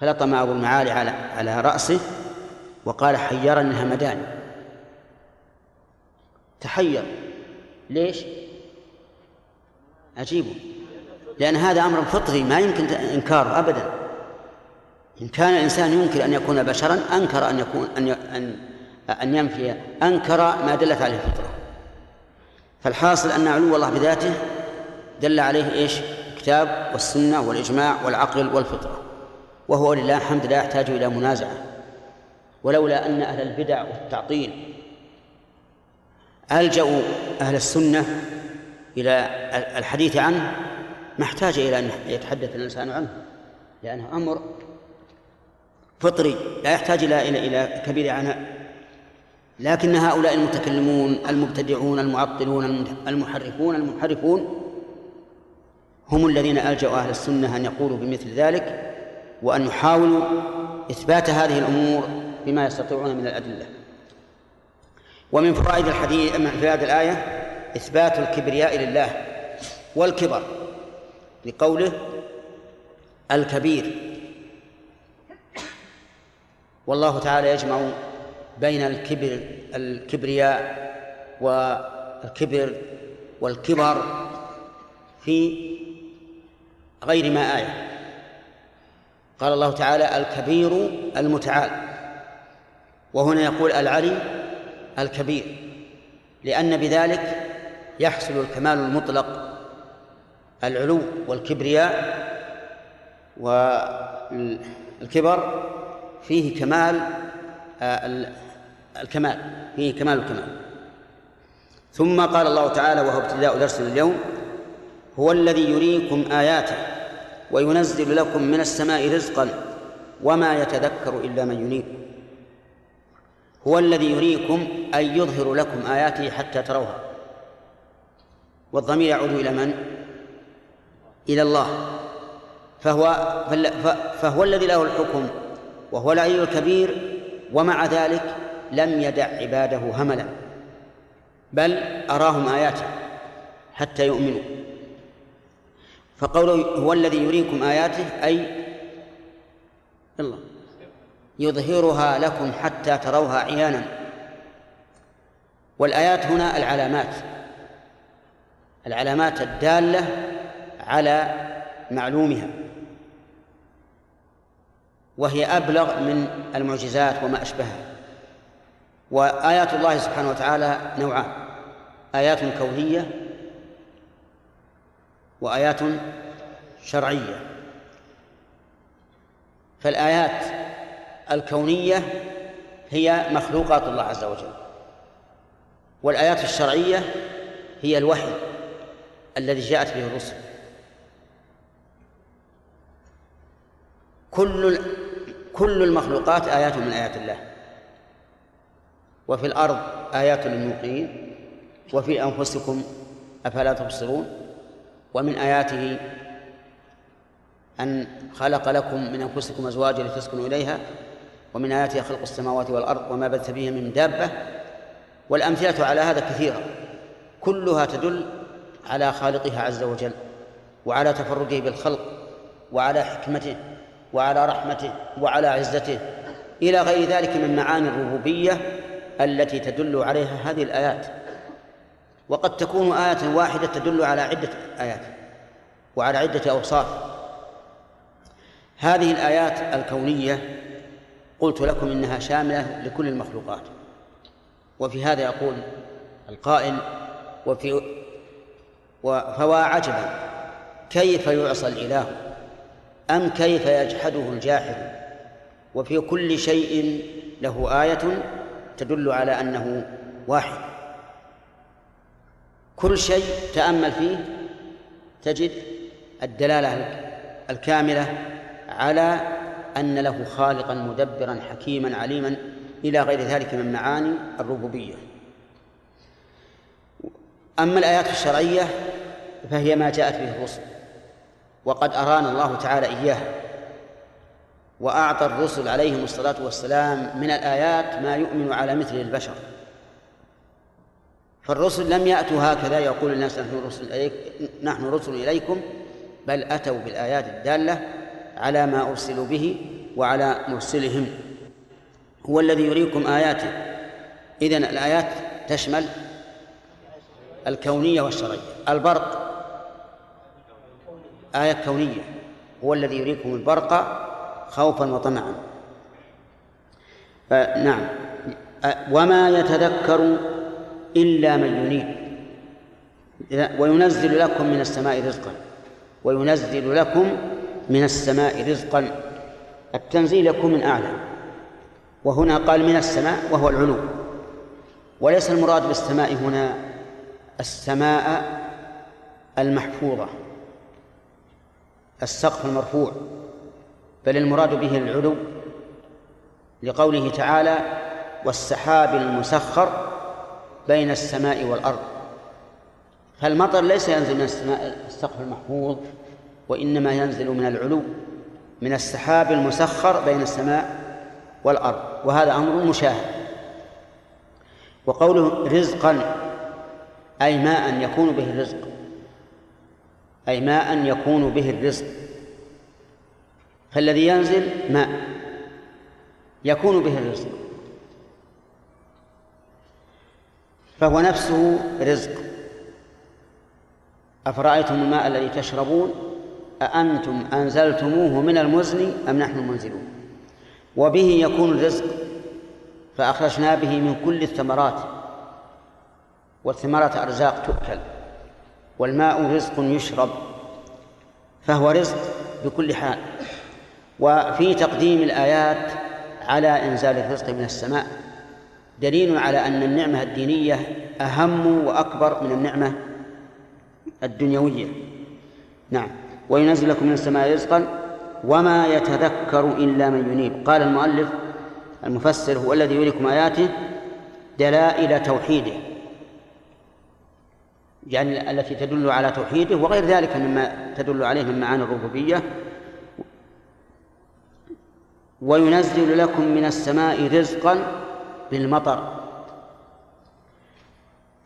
فلطم أبو المعالي على على رأسه وقال حيرني الهمدان تحير. ليش؟ عجيب لأن هذا أمر فطري ما يمكن إنكاره أبدا. إن كان الإنسان يمكن أن يكون بشرا أنكر أن يكون أن أن أن ينفي أنكر ما دلت عليه الفطرة فالحاصل أن علو الله بذاته دل عليه إيش؟ الكتاب والسنة والإجماع والعقل والفطرة. وهو لله الحمد لا يحتاج إلى منازعة. ولولا أن أهل البدع والتعطيل ألجأوا أهل السنة إلى الحديث عنه ما احتاج إلى أن يتحدث الإنسان عنه لأنه أمر فطري لا يحتاج إلى إلى إلى كبير عناء. لكن هؤلاء المتكلمون المبتدعون المعطلون المحرفون المنحرفون هم الذين ألجأوا أهل السنة أن يقولوا بمثل ذلك وأن يحاولوا إثبات هذه الأمور بما يستطيعون من الأدلة. ومن فوائد الحديث من هذه الآية إثبات الكبرياء لله والكبر لقوله الكبير. والله تعالى يجمع بين الكبر الكبرياء والكبر والكبر في غير ما آية. قال الله تعالى الكبير المتعال. وهنا يقول العلي الكبير لأن بذلك يحصل الكمال المطلق العلو والكبرياء والكبر فيه كمال آه، الكمال فيه كمال الكمال. ثم قال الله تعالى وهو ابتداء درسنا اليوم هو الذي يريكم آياته وينزل لكم من السماء رزقا وما يتذكر إلا من ينيب هو الذي يريكم أي يظهر لكم آياته حتى تروها. والضمير يعود إلى من؟ إلى الله. فهو فهو الذي له الحكم وهو العلي الكبير ومع ذلك لم يدع عباده هملا بل أراهم آياته حتى يؤمنوا. فقوله هو الذي يريكم آياته أي الله يظهرها لكم حتى تروها عيانا. والآيات هنا العلامات. العلامات الدالة على معلومها. وهي أبلغ من المعجزات وما أشبهها. وآيات الله سبحانه وتعالى نوعان آيات كونية وآيات شرعية. فالآيات الكونية هي مخلوقات الله عز وجل والآيات الشرعية هي الوحي. الذي جاءت به الرسل. كل كل المخلوقات آيات من آيات الله. وفي الأرض آيات للموقنين. وفي أنفسكم أفلا تبصرون. ومن آياته أن خلق لكم من أنفسكم أزواجا لتسكنوا إليها. ومن آياته خلق السماوات والأرض وما بث فيها من دابة. والأمثلة على هذا كثيرة. كلها تدل على خالقها عز وجل وعلى تفرده بالخلق وعلى حكمته وعلى رحمته وعلى عزته إلى غير ذلك من معاني الربوبية التي تدل عليها هذه الآيات. وقد تكون آية واحدة تدل على عدة آيات وعلى عدة أوصاف. هذه الآيات الكونية قلت لكم إنها شاملة لكل المخلوقات. وفي هذا يقول القائل وفي فوا عجبا. كيف يعصى الإله؟ أم كيف يجحده الجاحد؟ وفي كل شيء له آية تدل على أنه واحد. كل شيء تأمل فيه تجد الدلالة الكاملة على أن له خالقا مدبرا حكيما عليما إلى غير ذلك من معاني الربوبية. أما الآيات الشرعية فهي ما جاءت به الرسل وقد أرانا الله تعالى إياها وأعطى الرسل عليهم الصلاة والسلام من الآيات ما يؤمن على مثل البشر. فالرسل لم يأتوا هكذا يقول الناس نحن رسل إليك نحن رسل إليكم بل أتوا بالآيات الدالة على ما أرسلوا به وعلى مرسلهم. هو الذي يريكم آياته. إذن الآيات تشمل الكونية والشرعية. البرق. آية كونية. هو الذي يريكم البرق خوفا وطمعا. نعم. وما يتذكر إلا من ينيب. وينزل لكم من السماء رزقا. وينزل لكم من السماء رزقا. التنزيل يكون من أعلى. وهنا قال من السماء وهو العلو. وليس المراد بالسماء هنا السماء المحفوظة السقف المرفوع بل المراد به العلو لقوله تعالى والسحاب المسخر بين السماء والأرض. فالمطر ليس ينزل من السماء السقف المحفوظ وإنما ينزل من العلو من السحاب المسخر بين السماء والأرض. وهذا أمر مشاهد. وقوله رزقا أي ماء يكون به الرزق. أي ماء يكون به الرزق. فالذي ينزل ماء يكون به الرزق. فهو نفسه رزق. أفرأيتم الماء الذي تشربون؟ أأنتم أنزلتموه من المزن أم نحن المنزلون؟ وبه يكون الرزق فأخرجنا به من كل الثمرات. والثمرات أرزاق تؤكل. والماء رزق يشرب. فهو رزق بكل حال. وفي تقديم الآيات على إنزال الرزق من السماء دليل على أن النعمة الدينية أهم وأكبر من النعمة الدنيوية. نعم. وينزل لكم من السماء رزقا وما يتذكر إلا من ينيب. قال المؤلف المفسر هو الذي يريكم آياته دلائل توحيده. يعني التي تدل على توحيده وغير ذلك مما تدل عليه من معاني الربوبية. وينزل لكم من السماء رزقا بالمطر.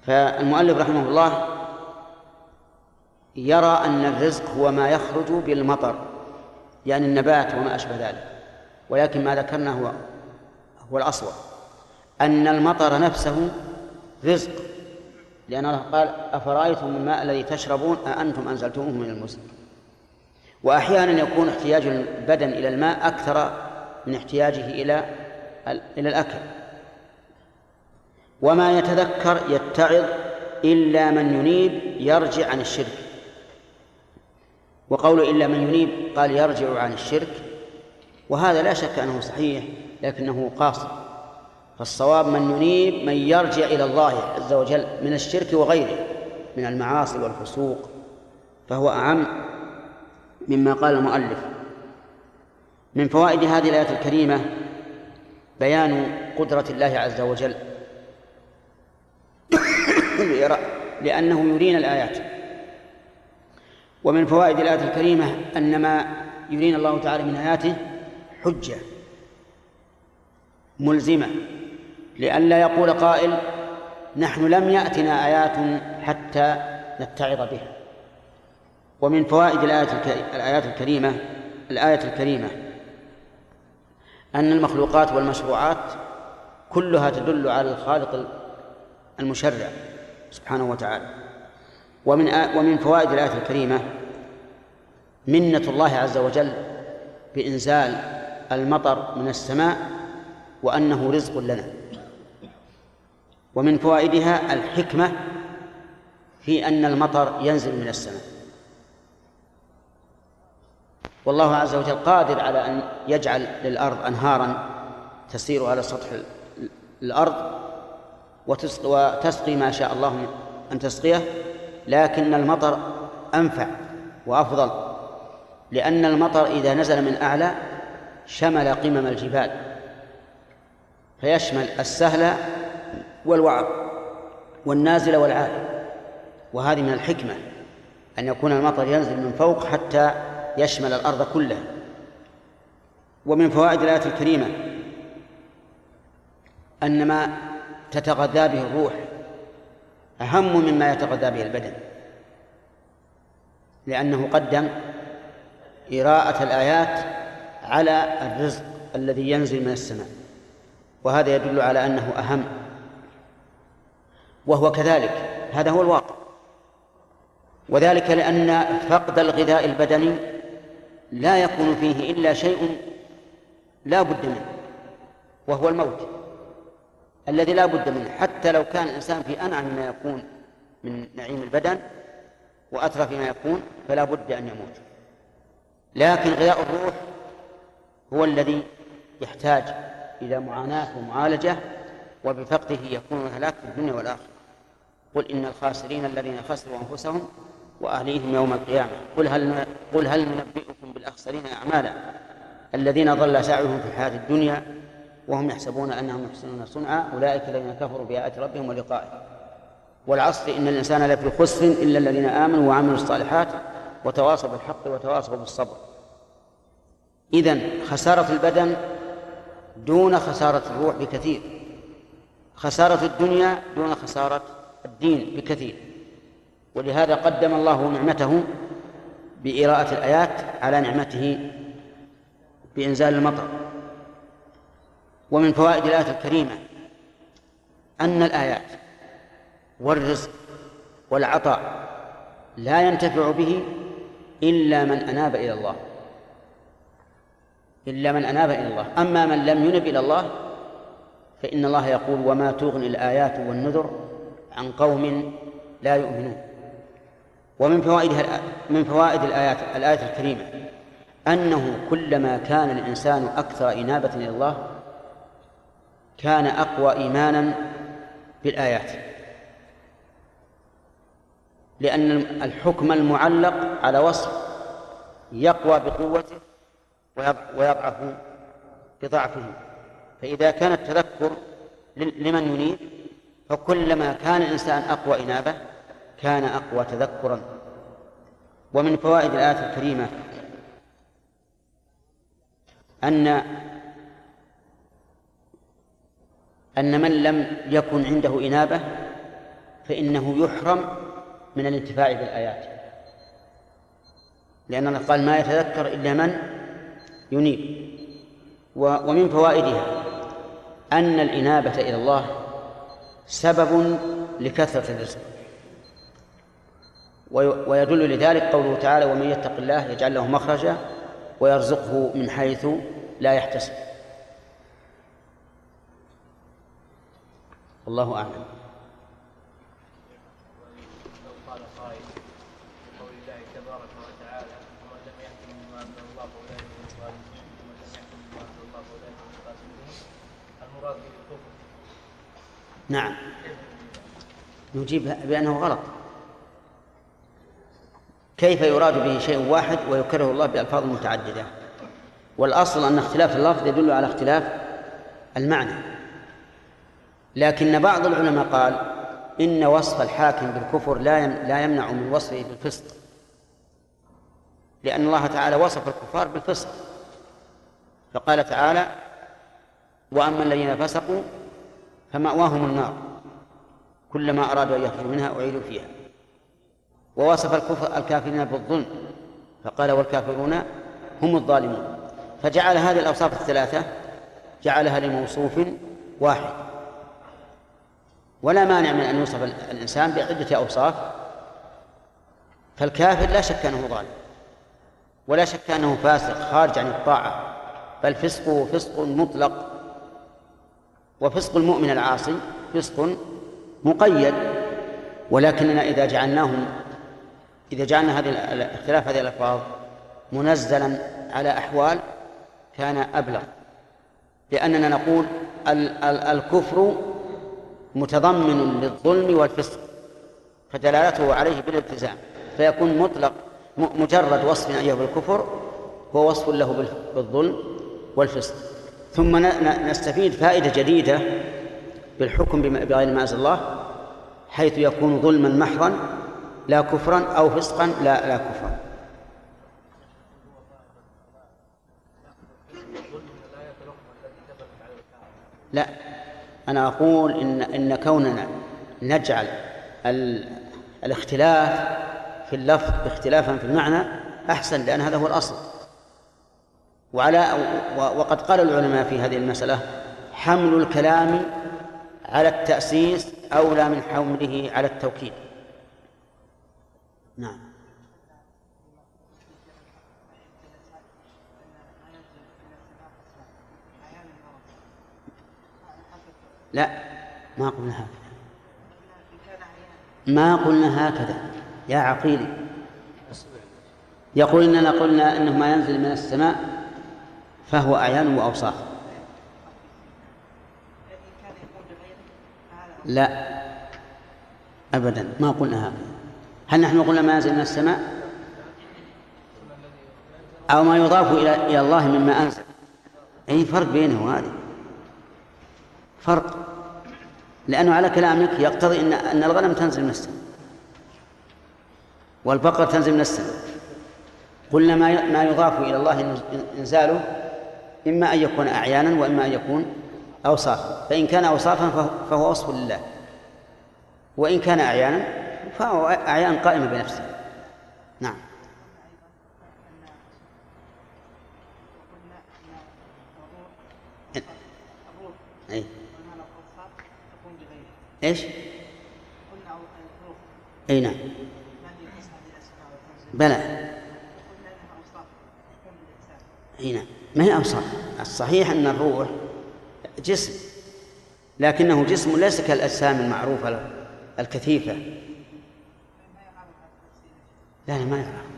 فالمؤلف رحمه الله يرى أن الرزق هو ما يخرج بالمطر يعني النبات وما أشبه ذلك. ولكن ما ذكرنا هو هو الأصوب أن المطر نفسه رزق. لأن الله قال أفرأيتم الماء الذي تشربون أأنتم أنزلتموه من المزن وأحيانا يكون احتياج البدن إلى الماء أكثر من احتياجه إلى إلى الأكل. وما يتذكر يتعظ إلا من ينيب يرجع عن الشرك. وقول إلا من ينيب قال يرجع عن الشرك. وهذا لا شك أنه صحيح لكنه قاصر. فالصواب من ينيب من يرجع إلى الله عز وجل من الشرك وغيره من المعاصي والفسوق فهو أعم مما قال المؤلف. من فوائد هذه الآية الكريمة بيان قدرة الله عز وجل. لأنه يرينا الآيات. ومن فوائد الآية الكريمة أن ما يرينا الله تعالى من آياته حجة ملزمة. لئلا يقول قائل نحن لم يأتنا آيات حتى نتعظ بها. ومن فوائد الآيات الكريمة الآية الكريمة أن المخلوقات والمشروعات كلها تدل على الخالق المشرع سبحانه وتعالى. ومن ومن فوائد الآية الكريمة منة الله عز وجل بإنزال المطر من السماء وأنه رزق لنا. ومن فوائدها الحكمة في أن المطر ينزل من السماء. والله عز وجل قادر على أن يجعل للأرض أنهارا تسير على سطح الأرض وتسقي ما شاء الله أن تسقيه لكن المطر أنفع وأفضل لأن المطر إذا نزل من أعلى شمل قمم الجبال فيشمل السهل والوعر والنازل والعالي وهذه من الحكمة أن يكون المطر ينزل من فوق حتى يشمل الأرض كلها. ومن فوائد الآية الكريمة أن ما تتغذى به الروح أهم مما يتغذى به البدن. لأنه قدم إراءة الآيات على الرزق الذي ينزل من السماء. وهذا يدل على أنه أهم. وهو كذلك. هذا هو الواقع. وذلك لأن فقد الغذاء البدني لا يكون فيه إلا شيء لا بد منه وهو الموت. الذي لا بد منه حتى لو كان الإنسان في أنعم ما يكون من نعيم البدن وأترف ما يكون فلا بد أن يموت. لكن غذاء الروح هو الذي يحتاج إلى معاناة ومعالجة وبفقده يكون الهلاك في الدنيا والآخرة. قل إن الخاسرين الذين خسروا أنفسهم وأهليهم يوم القيامة. قل هل قل هل ننبئكم بالأخسرين أعمالا الذين ضل سعيهم في الحياة الدنيا وهم يحسبون أنهم يحسنون صنعا أولئك الذين كفروا بآيات ربهم ولقائه. والعصر إن الإنسان لفي خسر إلا الذين آمنوا وعملوا الصالحات وتواصوا بالحق وتواصوا بالصبر. إذن خسارة البدن دون خسارة الروح بكثير. خسارة الدنيا دون خسارة الدين بكثير. ولهذا قدم الله نعمته بإراءة الآيات على نعمته بإنزال المطر. ومن فوائد الآية الكريمة أن الآيات والرزق والعطاء لا ينتفع به إلا من أناب إلى الله. إلا من أناب إلى الله. أما من لم ينب إلى الله فإن الله يقول وما تغني الآيات والنذر عن قوم لا يؤمنون. ومن فوائدها من فوائد الآيات الآية الكريمة أنه كلما كان الإنسان أكثر إنابة إلى الله كان أقوى إيمانا بالآيات. لأن الحكم المعلق على وصف يقوى بقوته ويضعف بضعفه. فإذا كان التذكر لمن ينيب فكلما كان الإنسان أقوى إنابة كان أقوى تذكرا. ومن فوائد الآية الكريمة أن أن من لم يكن عنده إنابة فإنه يحرم من الانتفاع بالآيات. لأن الله قال ما يتذكر إلا من ينيب. ومن فوائدها أن الإنابة إلى الله سبب لكثرة الرزق. ويدل لذلك قوله تعالى ومن يتق الله يجعل له مخرجا ويرزقه من حيث لا يحتسب. والله أعلم لو قال قائل بقول الله تبارك وتعالى ومن لم يحكم بما انزل الله فاولئك هم الظالمون ومن لم يحكم بما انزل الله فاولئك هم الفاسقون المراد به الكفر نعم. نجيب بأنه غلط. كيف يراد به شيء واحد ويكره الله بألفاظ متعددة؟ والأصل أن اختلاف اللفظ يدل على اختلاف المعنى. لكن بعض العلماء قال إن وصف الحاكم بالكفر لا لا يمنع من وصفه بالفسق. لأن الله تعالى وصف الكفار بالفسق. فقال تعالى وأما الذين فسقوا فمأواهم النار كلما أرادوا أن يخرجوا منها أعيدوا فيها. ووصف الكفر الكافرين بالظلم فقال والكافرون هم الظالمون. فجعل هذه الأوصاف الثلاثة جعلها لموصوف واحد. ولا مانع من أن يوصف الإنسان بعدة أوصاف فالكافر لا شك أنه ظالم ولا شك أنه فاسق خارج عن الطاعة بل فسقه فسق مطلق. وفسق المؤمن العاصي فسق مقيد ولكننا إذا جعلناهم إذا جعلنا هذه اختلاف هذه الألفاظ منزلا على أحوال كان أبلغ لأننا نقول الكفر متضمن للظلم والفسق فدلالته عليه بالالتزام فيكون مطلق مجرد وصف أيها بالكفر هو وصف له بالظلم والفسق. ثم نستفيد فائدة جديدة بالحكم بغير ما أنزل الله حيث يكون ظلما محضا لا كفرا أو فسقا لا لا كفرا. لا أنا أقول إن إن كوننا نجعل الاختلاف في اللفظ باختلافا في المعنى أحسن لأن هذا هو الأصل. وعلى وقد قال العلماء في هذه المسألة حمل الكلام على التأسيس أولى من حمله على التوكيد. نعم. لا ما قلنا هكذا. ما قلنا هكذا. يا عقيلي. يقول إننا قلنا أنه ما ينزل من السماء فهو أعيان وأوصاف. لا. أبدا. ما قلنا هكذا هل نحن قلنا ما ينزل من السماء؟ أو ما يضاف إلى إلى الله مما أنزل. أي فرق بينه وهذه فرق. لأنه على كلامك يقتضي أن أن الغنم تنزل من السماء. والبقر تنزل من السماء. قلنا ما ما يضاف إلى الله إنزاله إما أن يكون أعيانا وإما أن يكون أوصافا. فإن كان أوصافا فهو وصف لله. وإن كان أعيانا فهو أعيان قائمة بنفسه. نعم. أي. إيش؟ إي نعم. بلى. إي نعم. ما هي اوصاف الصحيح أن الروح جسم لكنه جسم ليس كالأجسام المعروفة الكثيفة. لا لا ما يعرف.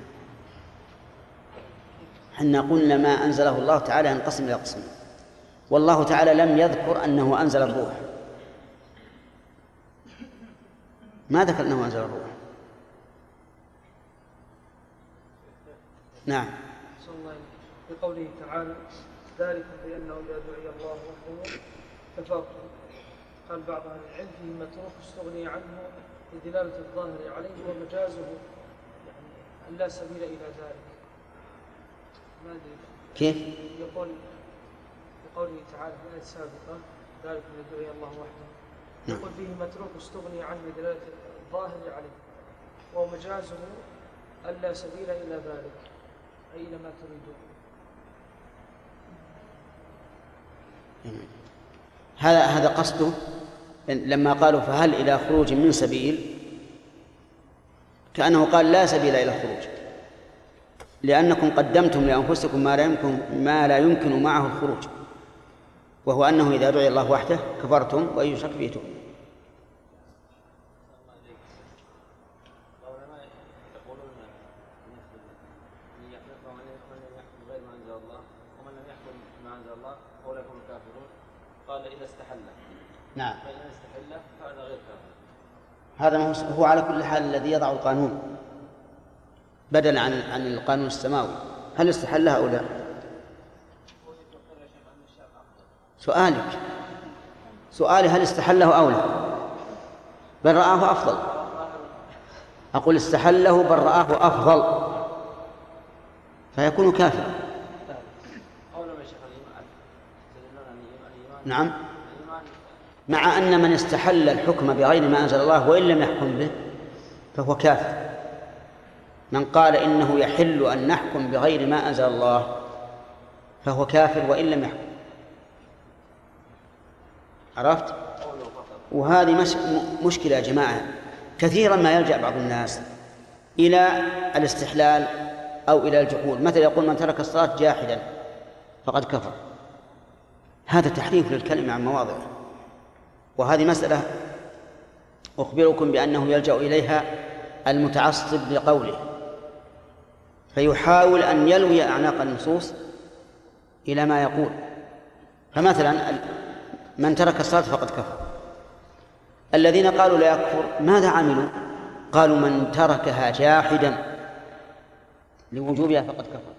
حنا قلنا ما أنزله الله تعالى ينقسم إلى قسمين. والله تعالى لم يذكر أنه أنزل الروح. ما ذكر أنه أنزل الروح؟ نعم. بقوله تعالى ذلك بأنه إذا دعي الله وحده كفرتم قال بعض أهل العلم فيه متروك استغني عنه لدلالة الظاهر عليه ومجازه يعني لا سبيل إلى ذلك. ما كيف؟ يقول بقوله تعالى في الآية السابقة ذلك إذا دعي الله وحده. نعم. يقول فيه متروك استغني عنه لدلالة الظاهر عليه ومجازه أن لا سبيل إلى ذلك أي إلى ما تريدون. هذا هذا قصده. لما قالوا فهل إلى خروج من سبيل؟ كأنه قال لا سبيل إلى الخروج لأنكم قدمتم لأنفسكم ما لا يمكن ما لا يمكن معه الخروج. وهو أنه إذا دعي الله وحده كفرتم وأن يشرك به تؤمنون العلماء يقولون من يحكم ومن يحكم غير ما انزل الله ومن لم يحكم ما انزل الله اولئك هم الكافرون قال اذا استحل نعم. هذا ما هو- هو على كل حال الذي يضع القانون. بدلا عن عن القانون السماوي. هل استحلها أو لا؟ سؤالك. سؤالي هل استحله أو لا؟ بل رآه أفضل. أقول استحله بل رآه أفضل. فيكون كافرا. الإيمان نعم. مع أن من استحل الحكم بغير ما أنزل الله وإن لم يحكم به فهو كافر. من قال إنه يحل أن نحكم بغير ما أنزل الله فهو كافر وإن لم يحكم. عرفت؟ وهذه مش م- مشكلة يا جماعة. كثيرا ما يلجأ بعض الناس إلى الاستحلال أو إلى الجحود. مثلا يقول من ترك الصلاة جاحدا فقد كفر. هذا تحريف للكلمة عن مواضعه. وهذه مسألة أخبركم بأنه يلجأ إليها المتعصب لقوله فيحاول أن يلوي أعناق النصوص إلى ما يقول. فمثلا من ترك الصلاة فقد كفر. الذين قالوا لا يكفر ماذا عملوا؟ قالوا من تركها جاحدا لوجوبها فقد كفر.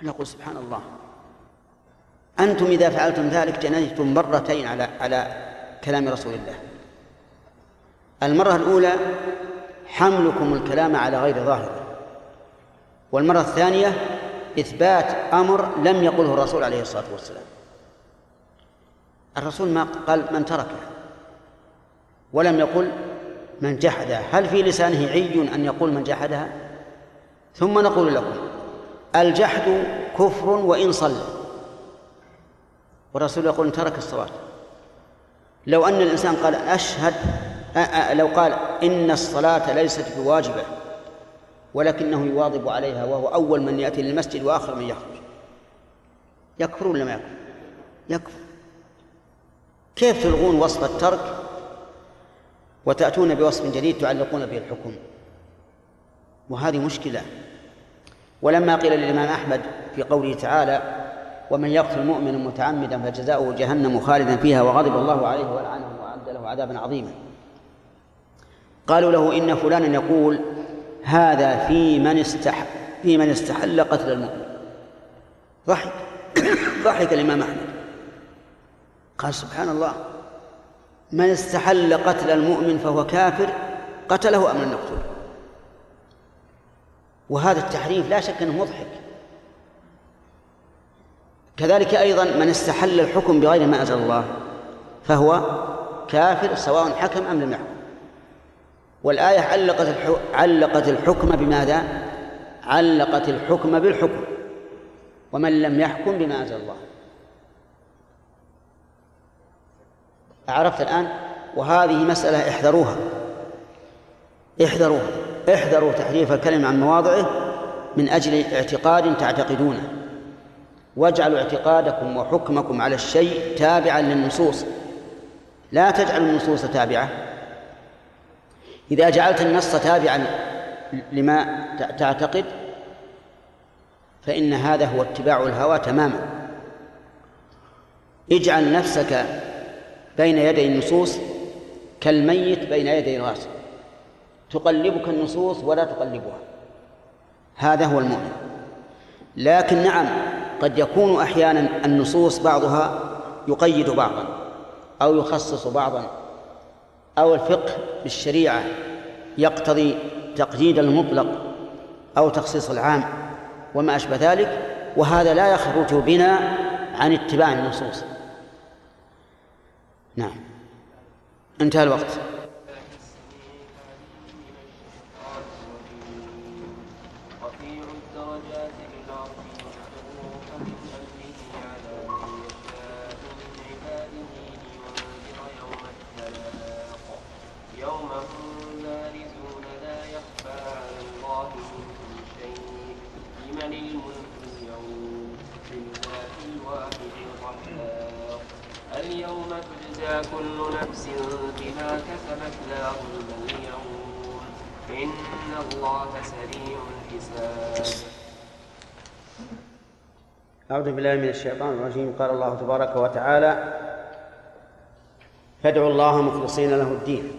فنقول سبحان الله أنتم إذا فعلتم ذلك جنيتم مرتين على على كلام رسول الله. المرة الأولى حملكم الكلام على غير ظاهره والمرة الثانية إثبات أمر لم يقله الرسول عليه الصلاة والسلام. الرسول ما قال من تركها ولم يقل من جحدها هل في لسانه عي أن يقول من جحدها ثم نقول لكم الجحد كفر وإن صلى. والرسول يقول ترك الصلاة. لو أن الإنسان قال أشهد لو قال إن الصلاة ليست بواجبة ولكنه يواظب عليها وهو أول من يأتي للمسجد وآخر من يخرج يكفر ولا ما يكفر؟ يكفر. كيف تلغون وصف الترك وتأتون بوصف جديد تعلقون به الحكم؟ وهذه مشكلة. ولما قيل للإمام أحمد في قوله تعالى ومن يقتل مؤمنا متعمدا فجزاؤه جهنم خالدا فيها وغضب الله عليه ولعنه وأعد له عذابا عظيما. قالوا له إن فلانا يقول هذا في من استح في من استحل قتل المؤمن. ضحك. ضحك الإمام أحمد. قال سبحان الله من استحل قتل المؤمن فهو كافر قتله أم لم نقتله وهذا التحريف لا شك أنه مضحك. كذلك أيضا من استحل الحكم بغير ما أنزل الله فهو كافر سواء حكم أم لم يحكم. والآية علقت علقت الحكم بماذا؟ علقت الحكم بالحكم. ومن لم يحكم بما أنزل الله. عرفت الآن؟ وهذه مسألة احذروها. احذروها احذروا تحريف الكلم عن مواضعه من أجل اعتقاد تعتقدونه. واجعلوا اعتقادكم وحكمكم على الشيء تابعا للنصوص. لا تجعلوا النصوص تابعة. إذا جعلت النص تابعا لما تعتقد فإن هذا هو اتباع الهوى تماما. اجعل نفسك بين يدي النصوص كالميت بين يدي الغاسل تقلبك النصوص ولا تقلبها. هذا هو المؤمن. لكن نعم قد يكون أحيانا النصوص بعضها يقيد بعضا أو يخصص بعضا أو الفقه بالشريعة يقتضي تقييد المطلق أو تخصيص العام وما أشبه ذلك وهذا لا يخرج بنا عن اتباع النصوص. نعم. انتهى الوقت رفيع الدرجات بالعرش يحشره فمن أمره على من يشاء من عباده لينذر يوم التلاق يوم هم بارزون لا يخفى على الله منهم شيء لمن الملك اليوم لله الواحد القهار اليوم تجزى كل نفس بما كسبت لا ظلم اليوم إن الله سريع الحساب. أعوذ بالله من الشيطان الرجيم. قال الله تبارك وتعالى فادعوا الله مخلصين له الدين.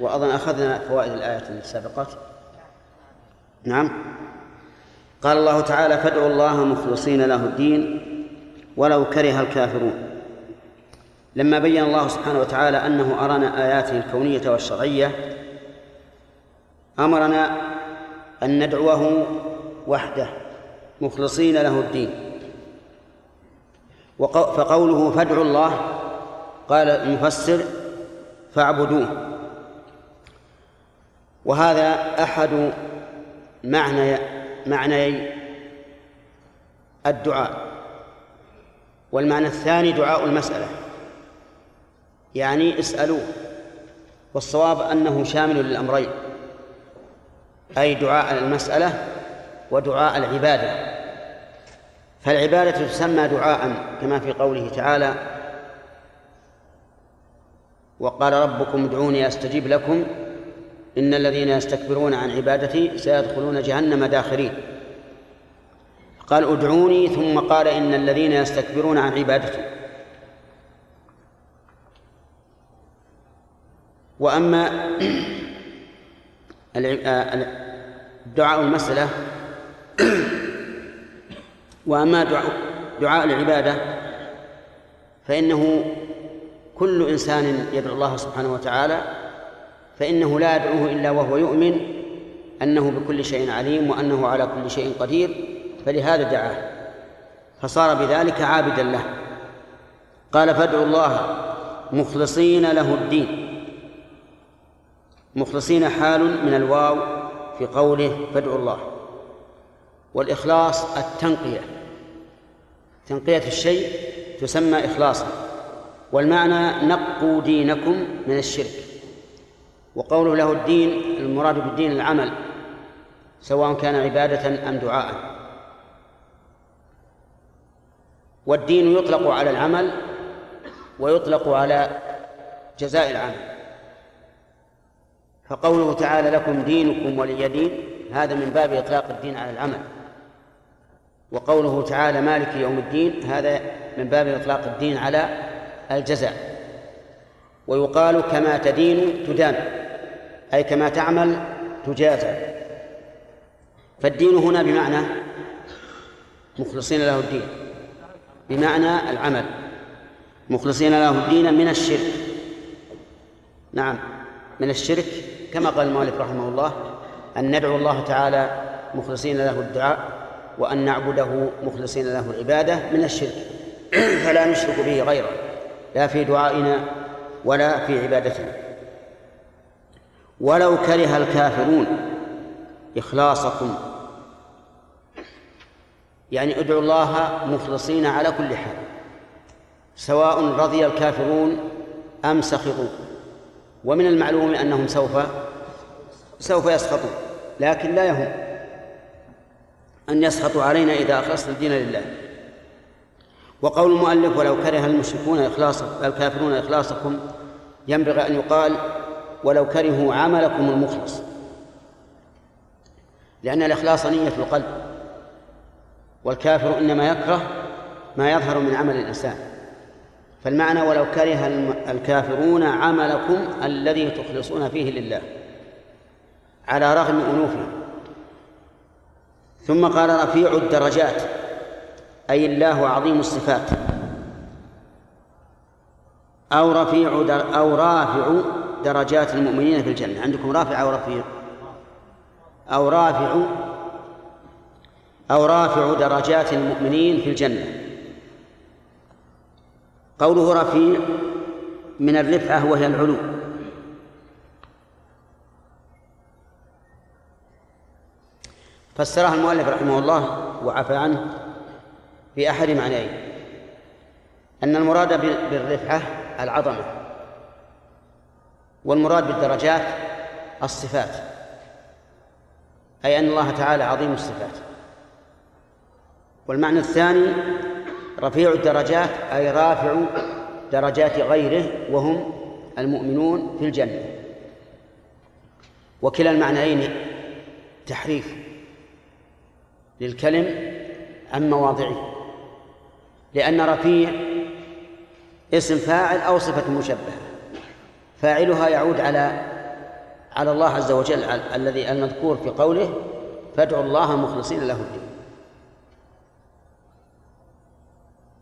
وأظن أخذنا فوائد الآية السابقة. نعم. قال الله تعالى فادعوا الله مخلصين له الدين ولو كره الكافرون. لما بين الله سبحانه وتعالى أنه أرانا آياته الكونية والشرعية أمرنا أن ندعوه وحده مخلصين له الدين. فقوله فادعوا الله قال المفسر فاعبدوه. وهذا أحد معنى معنيي الدعاء. والمعنى الثاني دعاء المسألة. يعني اسألوه والصواب أنه شامل للأمرين. أي دعاء المسألة ودعاء العبادة. فالعبادة تسمى دعاء كما في قوله تعالى وقال ربكم ادعوني استجب لكم إن الذين يستكبرون عن عبادتي سيدخلون جهنم داخرين. قال ادعوني ثم قال إن الذين يستكبرون عن عبادتي. وأما دعاء المسألة. وأما دعاء دعاء العبادة فإنه كل إنسان يدعو الله سبحانه وتعالى فإنه لا يدعوه إلا وهو يؤمن أنه بكل شيء عليم وأنه على كل شيء قدير فلهذا دعاه. فصار بذلك عابدا له. قال فادعوا الله مخلصين له الدين. مخلصين حال من الواو في قوله فادعوا الله. والإخلاص التنقية. تنقية الشيء تسمى إخلاصا. والمعنى نقوا دينكم من الشرك. وقوله له الدين المراد بالدين العمل سواء كان عبادة أم دعاء. والدين يطلق على العمل ويطلق على جزاء العمل. فقوله تعالى لكم دينكم ولي دين هذا من باب إطلاق الدين على العمل. وقوله تعالى مالك يوم الدين هذا من باب إطلاق الدين على الجزاء. ويقال كما تدين تدان أي كما تعمل تجازى. فالدين هنا بمعنى مخلصين له الدين بمعنى العمل. مخلصين له الدين من الشرك. نعم من الشرك كما قال المؤلف رحمه الله أن ندعو الله تعالى مخلصين له الدعاء وأن نعبده مخلصين له العبادة من الشرك. فلا نشرك به غيره لا في دعائنا ولا في عبادتنا. ولو كره الكافرون إخلاصكم يعني ادعوا الله مخلصين على كل حال سواء رضي الكافرون أم سخطوا ومن المعلوم أنهم سوف سوف يسخطون لكن لا يهم أن يسخطوا علينا إذا أخلصنا الدين لله. وقول المؤلف ولو كره المشركون إخلاص الكافرون إخلاصكم ينبغي أن يقال ولو كرهوا عملكم المخلص لأن الإخلاص نية القلب والكافر إنما يكره ما يظهر من عمل الإنسان. فالمعنى ولو كره الكافرون عملكم الذي تخلصون فيه لله على رغم أنوفهم. ثم قال رفيع الدرجات أي الله عظيم الصفات. أو رفيع در أو رافع درجات المؤمنين في الجنة. عندكم رافع أو رفيع؟ أو رافع أو رافع درجات المؤمنين في الجنة. قوله رفيع من الرفعة وهي العلو. فسرها المؤلف رحمه الله وعفى عنه بأحد معنيين أن المراد بالرفعة العظمة والمراد بالدرجات الصفات أي أن الله تعالى عظيم الصفات. والمعنى الثاني رفيع الدرجات أي رافع درجات غيره وهم المؤمنون في الجنة. وكلا المعنيين تحريف للكلم عن مواضعه لأن رفيع اسم فاعل أو صفة مشبهة. فاعلها يعود على على الله عز وجل الذي المذكور في قوله فادعوا الله مخلصين له الدين.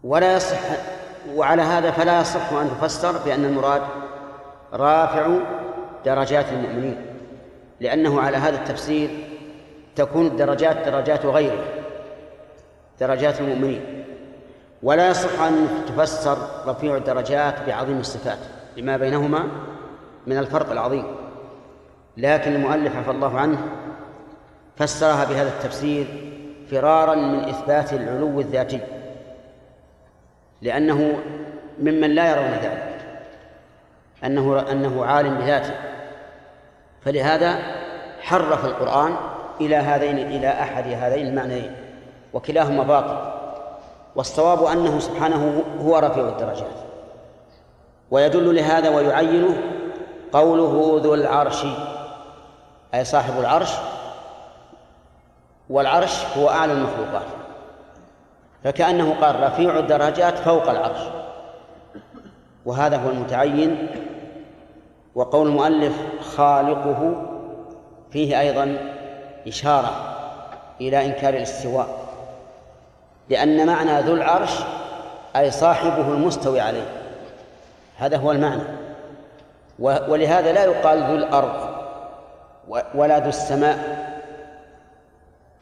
ولا يصح وعلى هذا فلا يصح أن تفسر بأن المراد رافع درجات المؤمنين لأنه على هذا التفسير تكون الدرجات درجات غيره درجات المؤمنين. ولا يصح أن تفسر رفيع الدرجات بعظيم الصفات لما بينهما من الفرق العظيم. لكن المؤلف عفى الله عنه فسرها بهذا التفسير فرارا من إثبات العلو الذاتي. لأنه ممن لا يرون ذلك أنه أنه عالم بذاته. فلهذا حرف القرآن إلى هذين إلى أحد هذين المعنيين وكلاهما باطل. والصواب أنه سبحانه هو رفيع الدرجات. ويدل لهذا ويعينه قوله ذو العرش أي صاحب العرش والعرش هو أعلى المخلوقات. فكأنه قال رفيع الدرجات فوق العرش. وهذا هو المتعين وقول المؤلف خالقه فيه أيضا إشارة إلى إنكار الاستواء لأن معنى ذو العرش أي صاحبه المستوي عليه. هذا هو المعنى. ولهذا لا يقال ذو الأرض ولا ذو السماء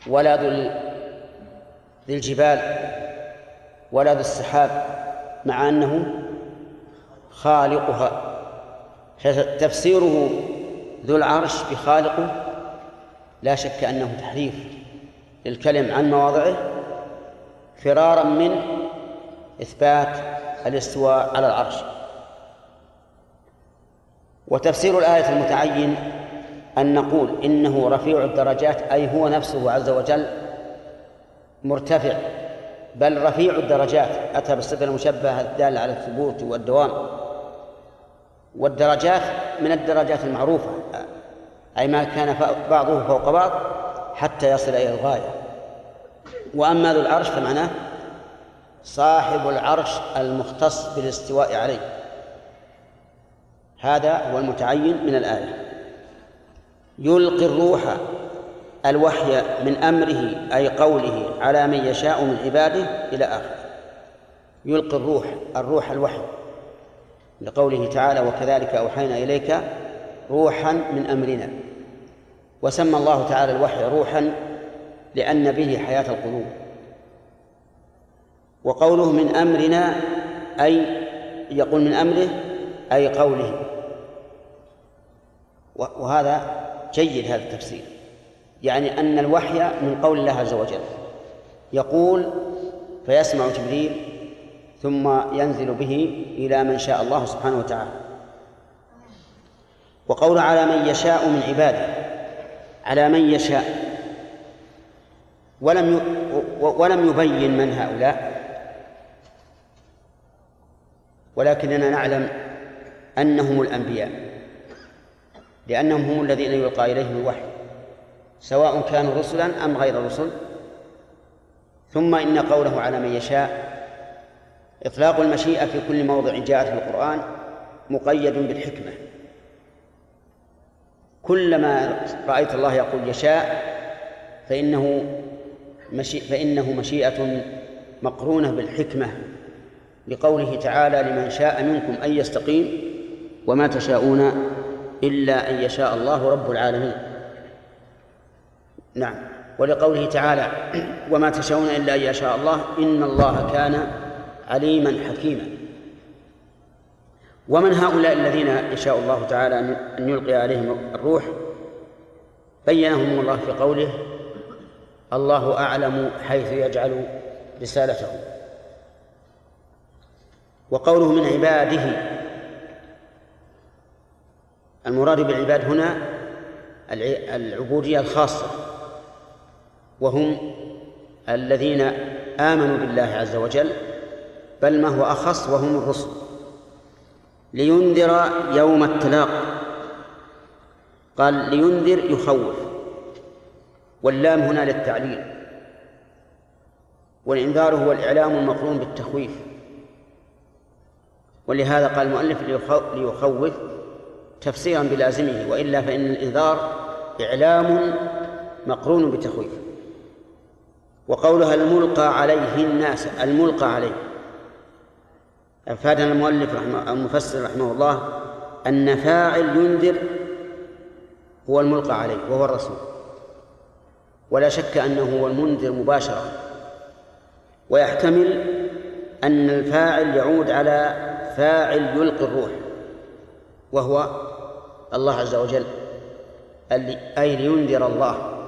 ولا ذو ذي الجبال ولا ذو السحاب مع أنه خالقها. فتفسيره ذو العرش بخالقه لا شك أنه تحريف للكلم عن مواضعه فرارا من إثبات الاستواء على العرش. وتفسير الآية المتعين أن نقول إنه رفيع الدرجات أي هو نفسه عز وجل مرتفع بل رفيع الدرجات. أتى بالصفة المشبهة الدالة على الثبوت والدوام. والدرجات من الدرجات المعروفة أي ما كان بعضه فوق بعض حتى يصل إلى الغاية. وأما ذو العرش فمعناه صاحب العرش المختص بالاستواء عليه. هذا هو المتعين من الآية. يلقي الروح الوحي من أمره أي قوله على من يشاء من عباده إلى آخره. يلقي الروح الروح الوحي. لقوله تعالى وكذلك أوحينا إليك روحا من أمرنا. وسمى الله تعالى الوحي روحا لأن به حياة القلوب. وقوله من أمرنا أي يقول من أمره أي قوله. وهذا جيد هذا التفسير. يعني أن الوحي من قول الله عز وجل. يقول فيسمع جبريل ثم ينزل به إلى من شاء الله سبحانه وتعالى. وقول على من يشاء من عباده. على من يشاء. ولم ولم يبين من هؤلاء. ولكننا نعلم أنهم الأنبياء. لأنهم هم الذين يلقى إليهم الوحي. سواء كانوا رسلا أم غير رسل. ثم إن قوله على من يشاء إطلاق المشيئة في كل موضع جاءت في القرآن مقيد بالحكمة. كلما رأيت الله يقول يشاء فإنه مشي فإنه مشيئة مقرونة بالحكمة لقوله تعالى لمن شاء منكم أن يستقيم وما تشاءون إلا أن يشاء الله رب العالمين. نعم. ولقوله تعالى وما تشاءون إلا أن يشاء الله إن الله كان عليما حكيما. ومن هؤلاء الذين يشاء الله تعالى أن يلقي عليهم الروح بينهم الله في قوله الله أعلم حيث يجعل رسالته. وقوله من عباده المراد بالعباد هنا العبودية الخاصة. وهم الذين آمنوا بالله عز وجل بل ما هو أخص وهم الرسل. لينذر يوم التلاق. قال لينذر يخوف. واللام هنا للتعليل. والإنذار هو الإعلام المقرون بالتخويف. ولهذا قال المؤلف ليخوف تفسيرا بلازمه وإلا فإن الإنذار إعلام مقرون بتخويف وقولها الملقى عليه الناس الملقى عليه. أفادنا المؤلف رحمه المفسر رحمه الله أن فاعل ينذر هو الملقى عليه وهو الرسول. ولا شك أنه هو المنذر مباشرة. ويحتمل أن الفاعل يعود على فاعل يلقي الروح وهو الله عز وجل أي لينذر الله.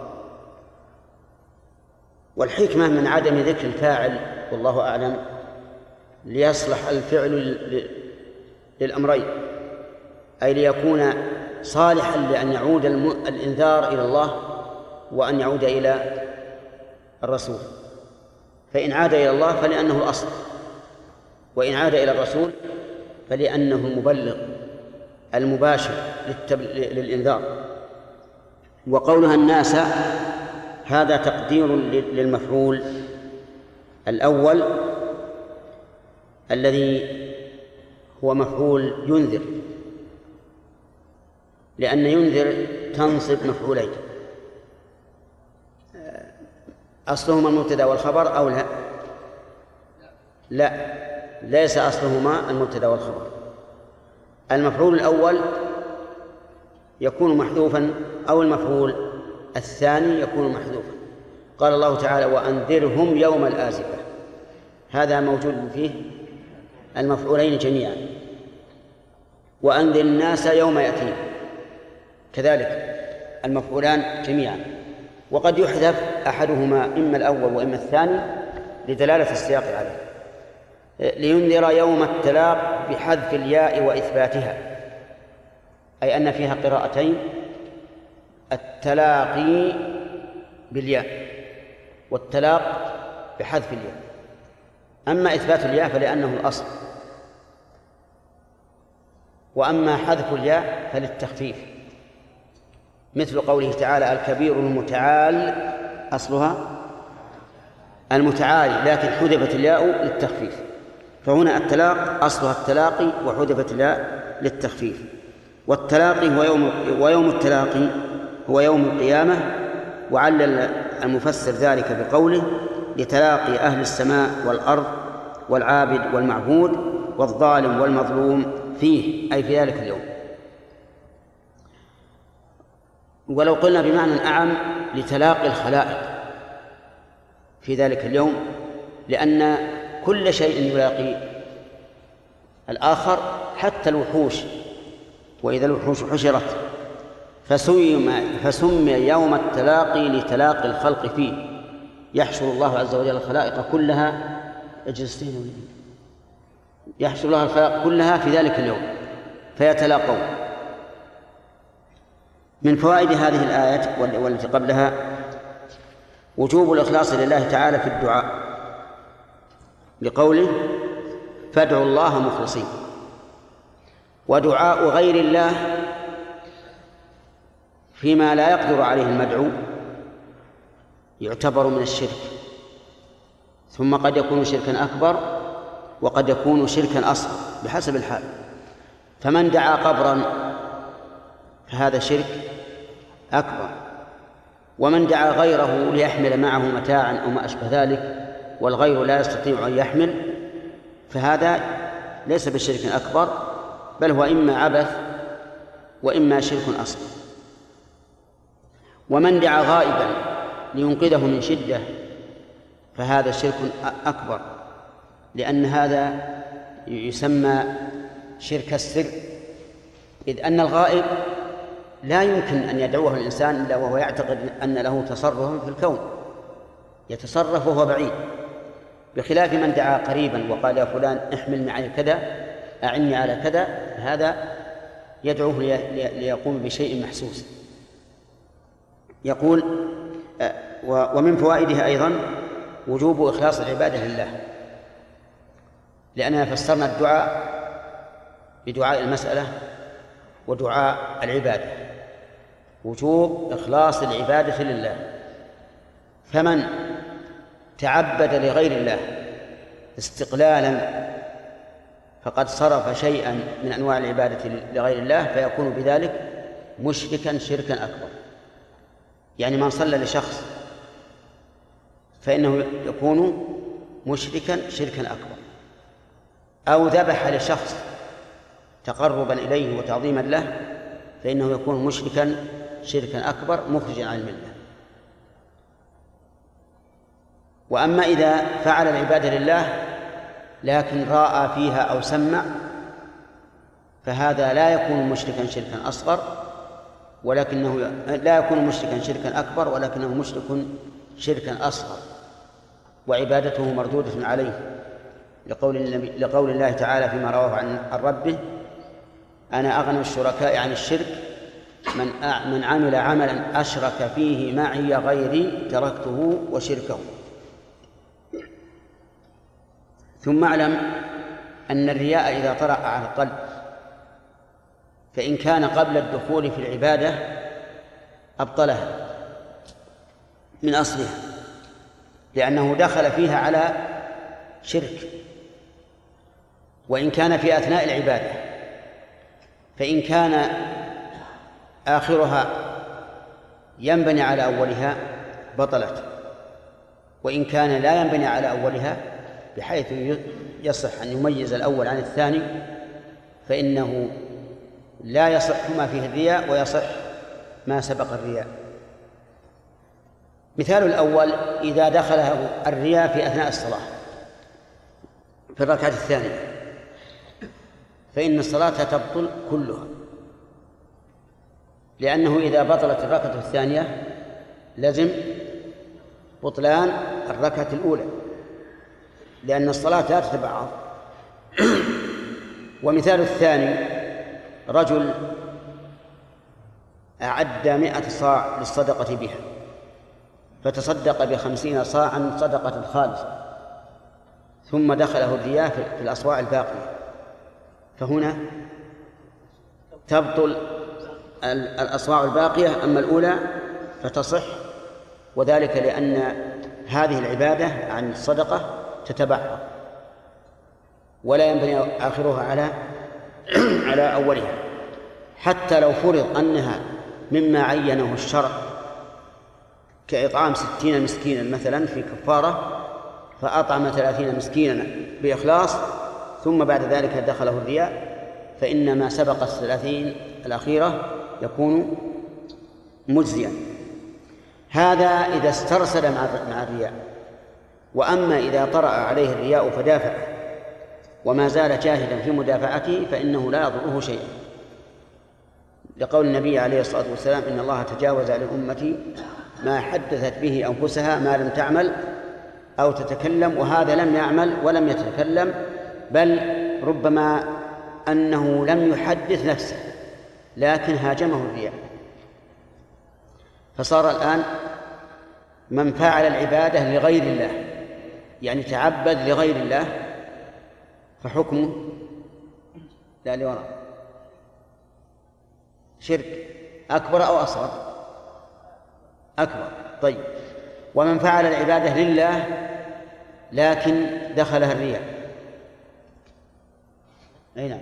والحكمة من عدم ذكر الفاعل والله أعلم ليصلح الفعل للأمرين أي ليكون صالحا لأن يعود الإنذار إلى الله وأن يعود إلى الرسول فإن عاد إلى الله فلأنه الأصل وإن عاد إلى الرسول فلأنه المبلغ المباشر. للإنذار وقولها الناس هذا تقدير للمفعول الأول الذي هو مفعول ينذر لأن ينذر تنصب مفعولين أصلهما المبتدأ والخبر أو لا؟ لا ليس أصلهما المبتدأ والخبر. المفعول الأول يكون محذوفا أو المفعول الثاني يكون محذوفا. قال الله تعالى وأنذرهم يوم الآزفة. هذا موجود فيه المفعولين جميعا. وأنذر الناس يوم يأتيهم. كذلك المفعولان جميعا. وقد يحذف أحدهما إما الأول وإما الثاني لدلالة السياق عليه. لينذر يوم التلاق بحذف الياء وإثباتها. أي أن فيها قراءتين التلاقي بالياء والتلاق بحذف الياء. أما إثبات الياء فلأنه الأصل. وأما حذف الياء فللتخفيف. مثل قوله تعالى الكبير المتعال أصلها المتعالي لكن حذفت الياء للتخفيف. فهنا التلاق أصلها التلاقي وحذفت الياء للتخفيف. والتلاقي هو يوم ويوم التلاقي. هو يوم القيامة وعلل المفسر ذلك بقوله لتلاقي أهل السماء والأرض والعابد والمعبود والظالم والمظلوم فيه أي في ذلك اليوم. ولو قلنا بمعنى أعم لتلاقي الخلائق في ذلك اليوم لأن كل شيء يلاقي الآخر حتى الوحوش وإذا الوحوش حشرت فسمي فسمي يوم التلاقي لتلاقي الخلق فيه. يحشر الله عز وجل الخلائق كلها. اجلسين يحشر الله الخلائق كلها في ذلك اليوم. فيتلاقون. من فوائد هذه الآية والتي قبلها وجوب الإخلاص لله تعالى في الدعاء. لقوله فادعوا الله مخلصين. ودعاء غير الله فيما لا يقدر عليه المدعو يعتبر من الشرك. ثم قد يكون شركا أكبر وقد يكون شركا أصغر بحسب الحال. فمن دعا قبرا فهذا شرك أكبر. ومن دعا غيره ليحمل معه متاعا أو ما أشبه ذلك والغير لا يستطيع أن يحمل فهذا ليس بشرك أكبر بل هو إما عبث وإما شرك أصغر. ومن دعا غائبا لينقذه من شدة فهذا شرك أكبر لأن هذا يسمى شرك السر. إذ أن الغائب لا يمكن أن يدعوه الإنسان إلا وهو يعتقد أن له تصرفا في الكون يتصرف وهو بعيد. بخلاف من دعا قريبا وقال يا فلان احمل معي كذا أعني على كذا هذا يدعوه ليقوم بشيء محسوس. يقول ومن فوائدها أيضا وجوب إخلاص العبادة لله. لأننا فسرنا الدعاء بدعاء المسألة ودعاء العبادة. وجوب إخلاص العبادة لله. فمن تعبد لغير الله استقلالا فقد صرف شيئا من أنواع العبادة لغير الله فيكون بذلك مشركا شركا أكبر. يعني من صلى لشخص فإنه يكون مشركا شركا أكبر. أو ذبح لشخص تقربا إليه وتعظيما له فإنه يكون مشركا شركا أكبر مخرجا عن الملة. وأما إذا فعل العبادة لله لكن رأى فيها أو سمع فهذا لا يكون مشركا شركا أصغر ولكنه لا يكون مشركا شركا أكبر ولكنه مشرك شركا أصغر وعبادته مردودة عليه لقول لقول الله تعالى فيما رواه عن ربه أنا أغنى الشركاء عن الشرك من من عمل عملا أشرك فيه معي غيري تركته وشركه. ثم اعلم أن الرياء إذا طرأ على القلب فإن كان قبل الدخول في العبادة أبطلها من أصلها لأنه دخل فيها على شرك. وإن كان في أثناء العبادة فإن كان آخرها ينبني على أولها بطلت وإن كان لا ينبني على أولها بحيث يصح أن يميز الأول عن الثاني فإنه لا يصح ما فيه الرياء ويصح ما سبق الرياء. مثال الأول إذا دخل الرياء في أثناء الصلاة في الركعة الثانية فإن الصلاة تبطل كلها لأنه إذا بطلت الركعة الثانية لزم بطلان الركعة الأولى لأن الصلاة لا تتبعض. ومثال الثاني رجل أعد مئة صاع للصدقة بها فتصدق بخمسين صاعا صدقة خالصة ثم دخله الرياء في الأصواع الباقية. فهنا تبطل الأصواع الباقية أما الأولى فتصح وذلك لأن هذه العبادة عن الصدقة تتبعض ولا ينبني آخرها على على أولها حتى لو فرض أنها مما عينه الشرع كإطعام ستين مسكينا مثلا في كفارة فأطعم ثلاثين مسكينا بإخلاص ثم بعد ذلك دخله الرياء فإن ما سبق الثلاثين الأخيرة يكون مجزيا. هذا إذا استرسل مع الرياء وأما إذا طرأ عليه الرياء فدافعه وما زال جاهدا في مدافعته فإنه لا يضره شيئا. لقول النبي عليه الصلاة والسلام إن الله تجاوز عن أمتي ما حدثت به أنفسها ما لم تعمل أو تتكلم وهذا لم يعمل ولم يتكلم بل ربما أنه لم يحدث نفسه لكن هاجمه الرياء فصار الآن من فعل العبادة لغير الله يعني تعبد لغير الله فحكمه لا لوراء شرك. أكبر أو أصغر؟ أكبر. طيب. ومن فعل العبادة لله لكن دخلها الرياء. أي نعم.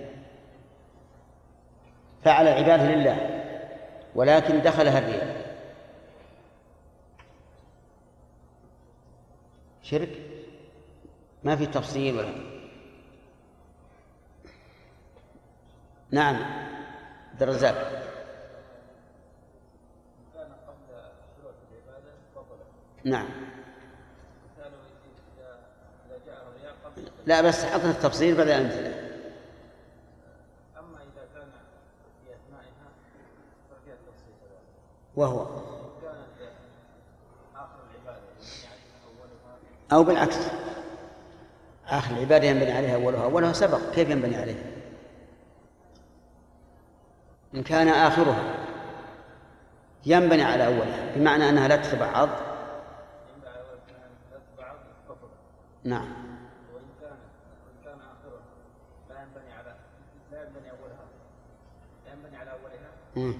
فعل العبادة لله ولكن دخلها الرياء. شرك؟ ما في تفصيل ولا نعم. عبد الرزاق نعم. لا بس حط التفصيل بدل الأمثلة. أما إذا كان في أثنائها ففيها التفصيل وهو. كانت آخر العبادة يعني أولها. أو بالعكس. آخر العبادة ينبني عليها أولها. أولها سبق. كيف ينبني عليها؟ إن كان آخرها. ينبني على أولها بمعنى أنها لا تتبعض نعم. وإن وإن كان آخرها لا ينبني على لا ينبني أولها لا ينبني على أولها.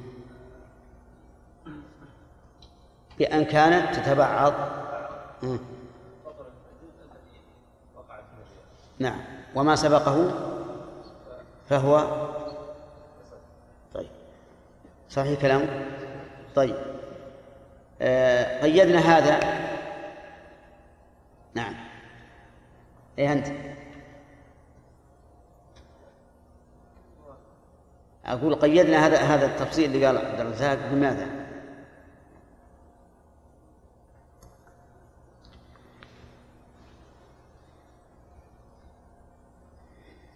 بأن كانت تتبعض نعم. وما سبقه فهو صحيح كلام طيب. آه قيدنا هذا. نعم. إيه أنت؟ أقول قيدنا هذا هذا التفصيل اللي قال عبد الرزاق بماذا؟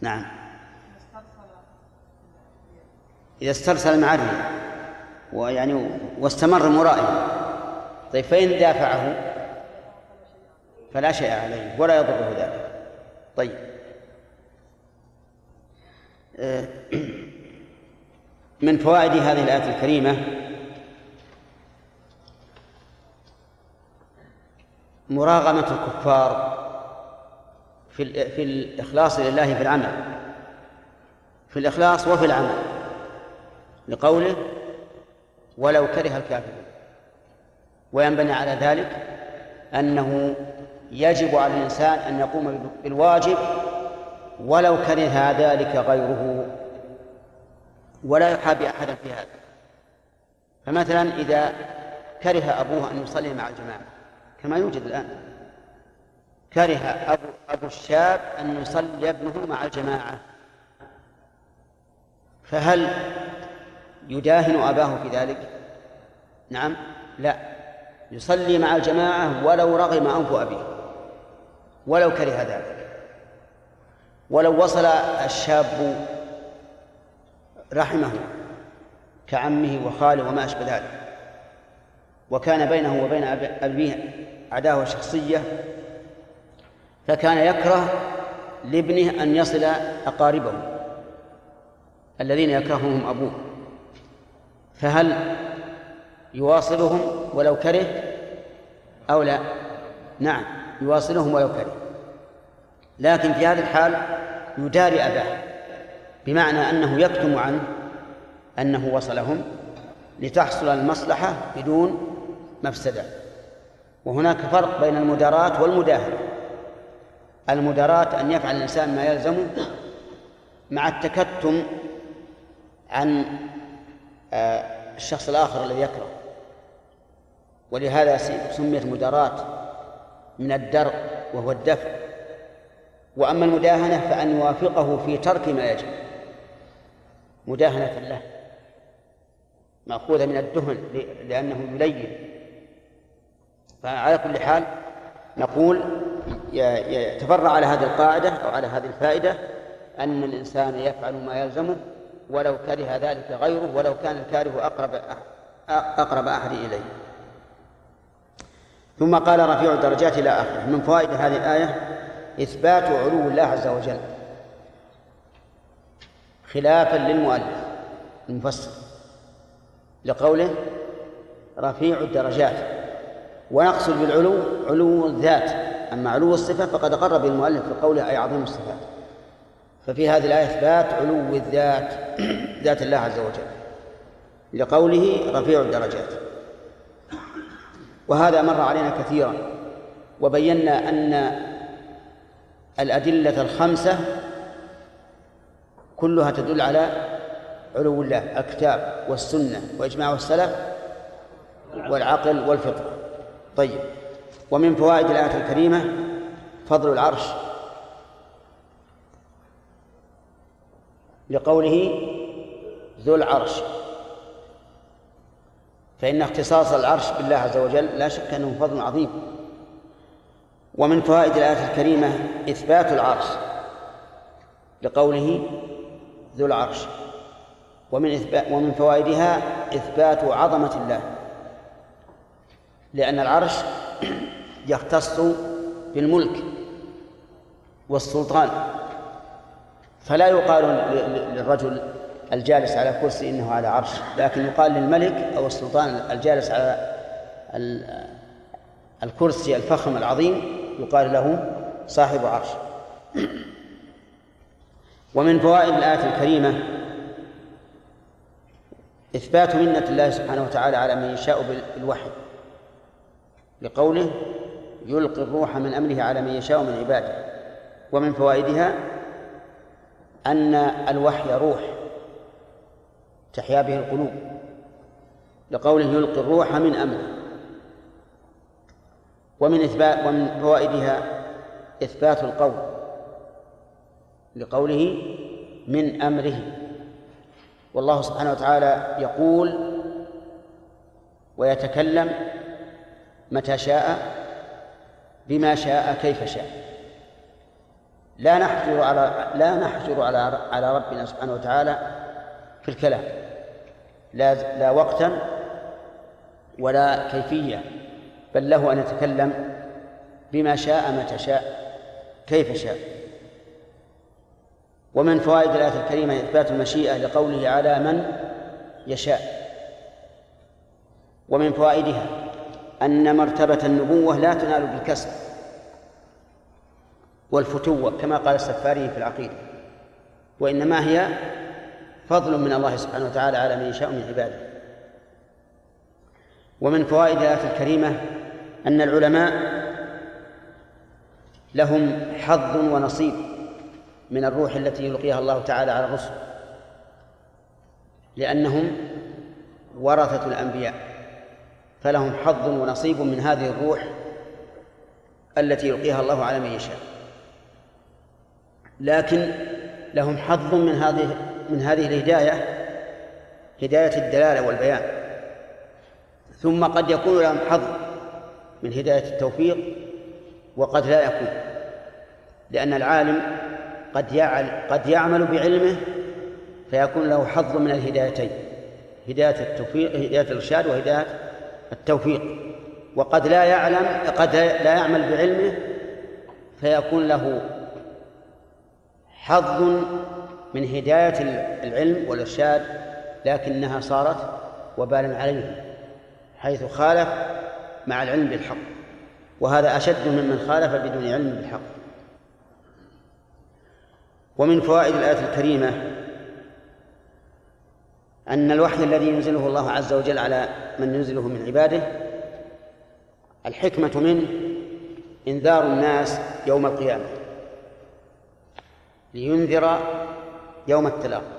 نعم. إذا استرسل مع الرياء ويعني واستمر مرائيا طيب فإن دافعه فلا شيء عليه ولا يضره ذلك. طيب. آه، من فوائد هذه الآية الكريمة مراغمة الكفار في في الإخلاص لله في العمل في الإخلاص وفي العمل لقوله ولو كره الكافرون. وينبني على ذلك أنه يجب على الإنسان أن يقوم بالواجب ولو كره ذلك غيره ولا يحابي أحدا في هذا. فمثلا إذا كره أبوه أن يصلي مع الجماعة كما يوجد الآن كره أبو, أبو الشاب أن يصلي ابنه مع الجماعة فهل يداهن أباه في ذلك؟ نعم. لا. يصلي مع الجماعة ولو رغم أنف أبيه. ولو كره ذلك. ولو وصل الشاب رحمه كعمه وخاله وما أشبه ذلك. وكان بينه وبين أبيه عداوة شخصية فكان يكره لابنه أن يصل أقاربه الذين يكرههم أبوه. فهل يواصلهم ولو كره أو لا؟ نعم يواصلهم ولو كره. لكن في هذه الحال يداري أباه بمعنى أنه يكتم عنه أنه وصلهم لتحصل المصلحة بدون مفسدة. وهناك فرق بين المداراة والمداهنة. المداراة أن يفعل الإنسان ما يلزمه مع التكتم عن الشخص الآخر الذي يكره. ولهذا سميت مداراة من الدرء وهو الدفع. وأما المداهنة فأن يوافقه في ترك ما يجب. مداهنة له. مأخوذة من الدهن لأنه يلين. فعلى كل حال نقول يتفرع على هذه القاعدة أو على هذه الفائدة أن الإنسان يفعل ما يلزمه ولو كره ذلك غيره ولو كان الكاره أقرب أقرب أحد إليه. ثم قال رفيع الدرجات إلى آخره. من فوائد هذه الآية إثبات علو الله عز وجل. خلافا للمؤلف المفسر. لقوله رفيع الدرجات. ونقصد بالعلو علو الذات. أما علو الصفة فقد أقر به المؤلف في قوله أي عظيم الصفات. ففي هذه الآية إثبات علو الذات ذات الله عز وجل. لقوله رفيع الدرجات. وهذا مر علينا كثيرا. وبينا أن الأدلة الخمسة كلها تدل على علو الله الكتاب والسنة وإجماع السلف والعقل والفطرة طيب. ومن فوائد الآية الكريمة فضل العرش. لقوله ذو العرش. فإن اختصاص العرش بالله عز وجل لا شك أنه فضل عظيم. ومن فوائد الآية الكريمة إثبات العرش لقوله ذو العرش. ومن ومن فوائدها إثبات عظمة الله. لأن العرش يختص بالملك والسلطان. فلا يقال للرجل الجالس على كرسي إنه على عرش لكن يقال للملك أو السلطان الجالس على الكرسي الفخم العظيم يقال له صاحب عرش. ومن فوائد الآية الكريمة إثبات منة الله سبحانه وتعالى على من يشاء بالوحي لقوله يلقي الروح من أمره على من يشاء من عباده. ومن فوائدها أن الوحي روح تحيا به القلوب لقوله يلقي الروح من أمره ومن إثبات ومن فوائدها إثبات القول لقوله من أمره. والله سبحانه وتعالى يقول ويتكلم متى شاء بما شاء كيف شاء. لا نحجر على لا نحجر على على ربنا سبحانه وتعالى في الكلام. لا لا وقتا ولا كيفية بل له أن يتكلم بما شاء متى شاء كيف شاء. ومن فوائد الآية الكريمة إثبات المشيئة لقوله على من يشاء. ومن فوائدها أن مرتبة النبوة لا تنال بالكسب. والفتوة كما قال السفاري في العقيدة وإنما هي فضل من الله سبحانه وتعالى على من يشاء من عباده. ومن فوائد الآية الكريمة أن العلماء لهم حظ ونصيب من الروح التي يلقيها الله تعالى على الرسل لأنهم ورثة الأنبياء فلهم حظ ونصيب من هذه الروح التي يلقيها الله على من يشاء. لكن لهم حظ من هذه من هذه الهداية هداية الدلالة والبيان. ثم قد يكون لهم حظ من هداية التوفيق وقد لا يكون لأن العالم قد يعل قد يعمل بعلمه فيكون له حظ من الهدايتين هداية التوفيق هداية الإرشاد وهداية التوفيق. وقد لا يعلم قد لا يعمل بعلمه فيكون له حظ من هداية العلم والإرشاد لكنها صارت وبالا عليه حيث خالف مع العلم بالحق وهذا أشد ممن خالف بدون علم بالحق. ومن فوائد الآية الكريمة أن الوحي الذي ينزله الله عز وجل على من ينزله من عباده الحكمة منه إنذار الناس يوم القيامة. لينذر يوم التلاقي.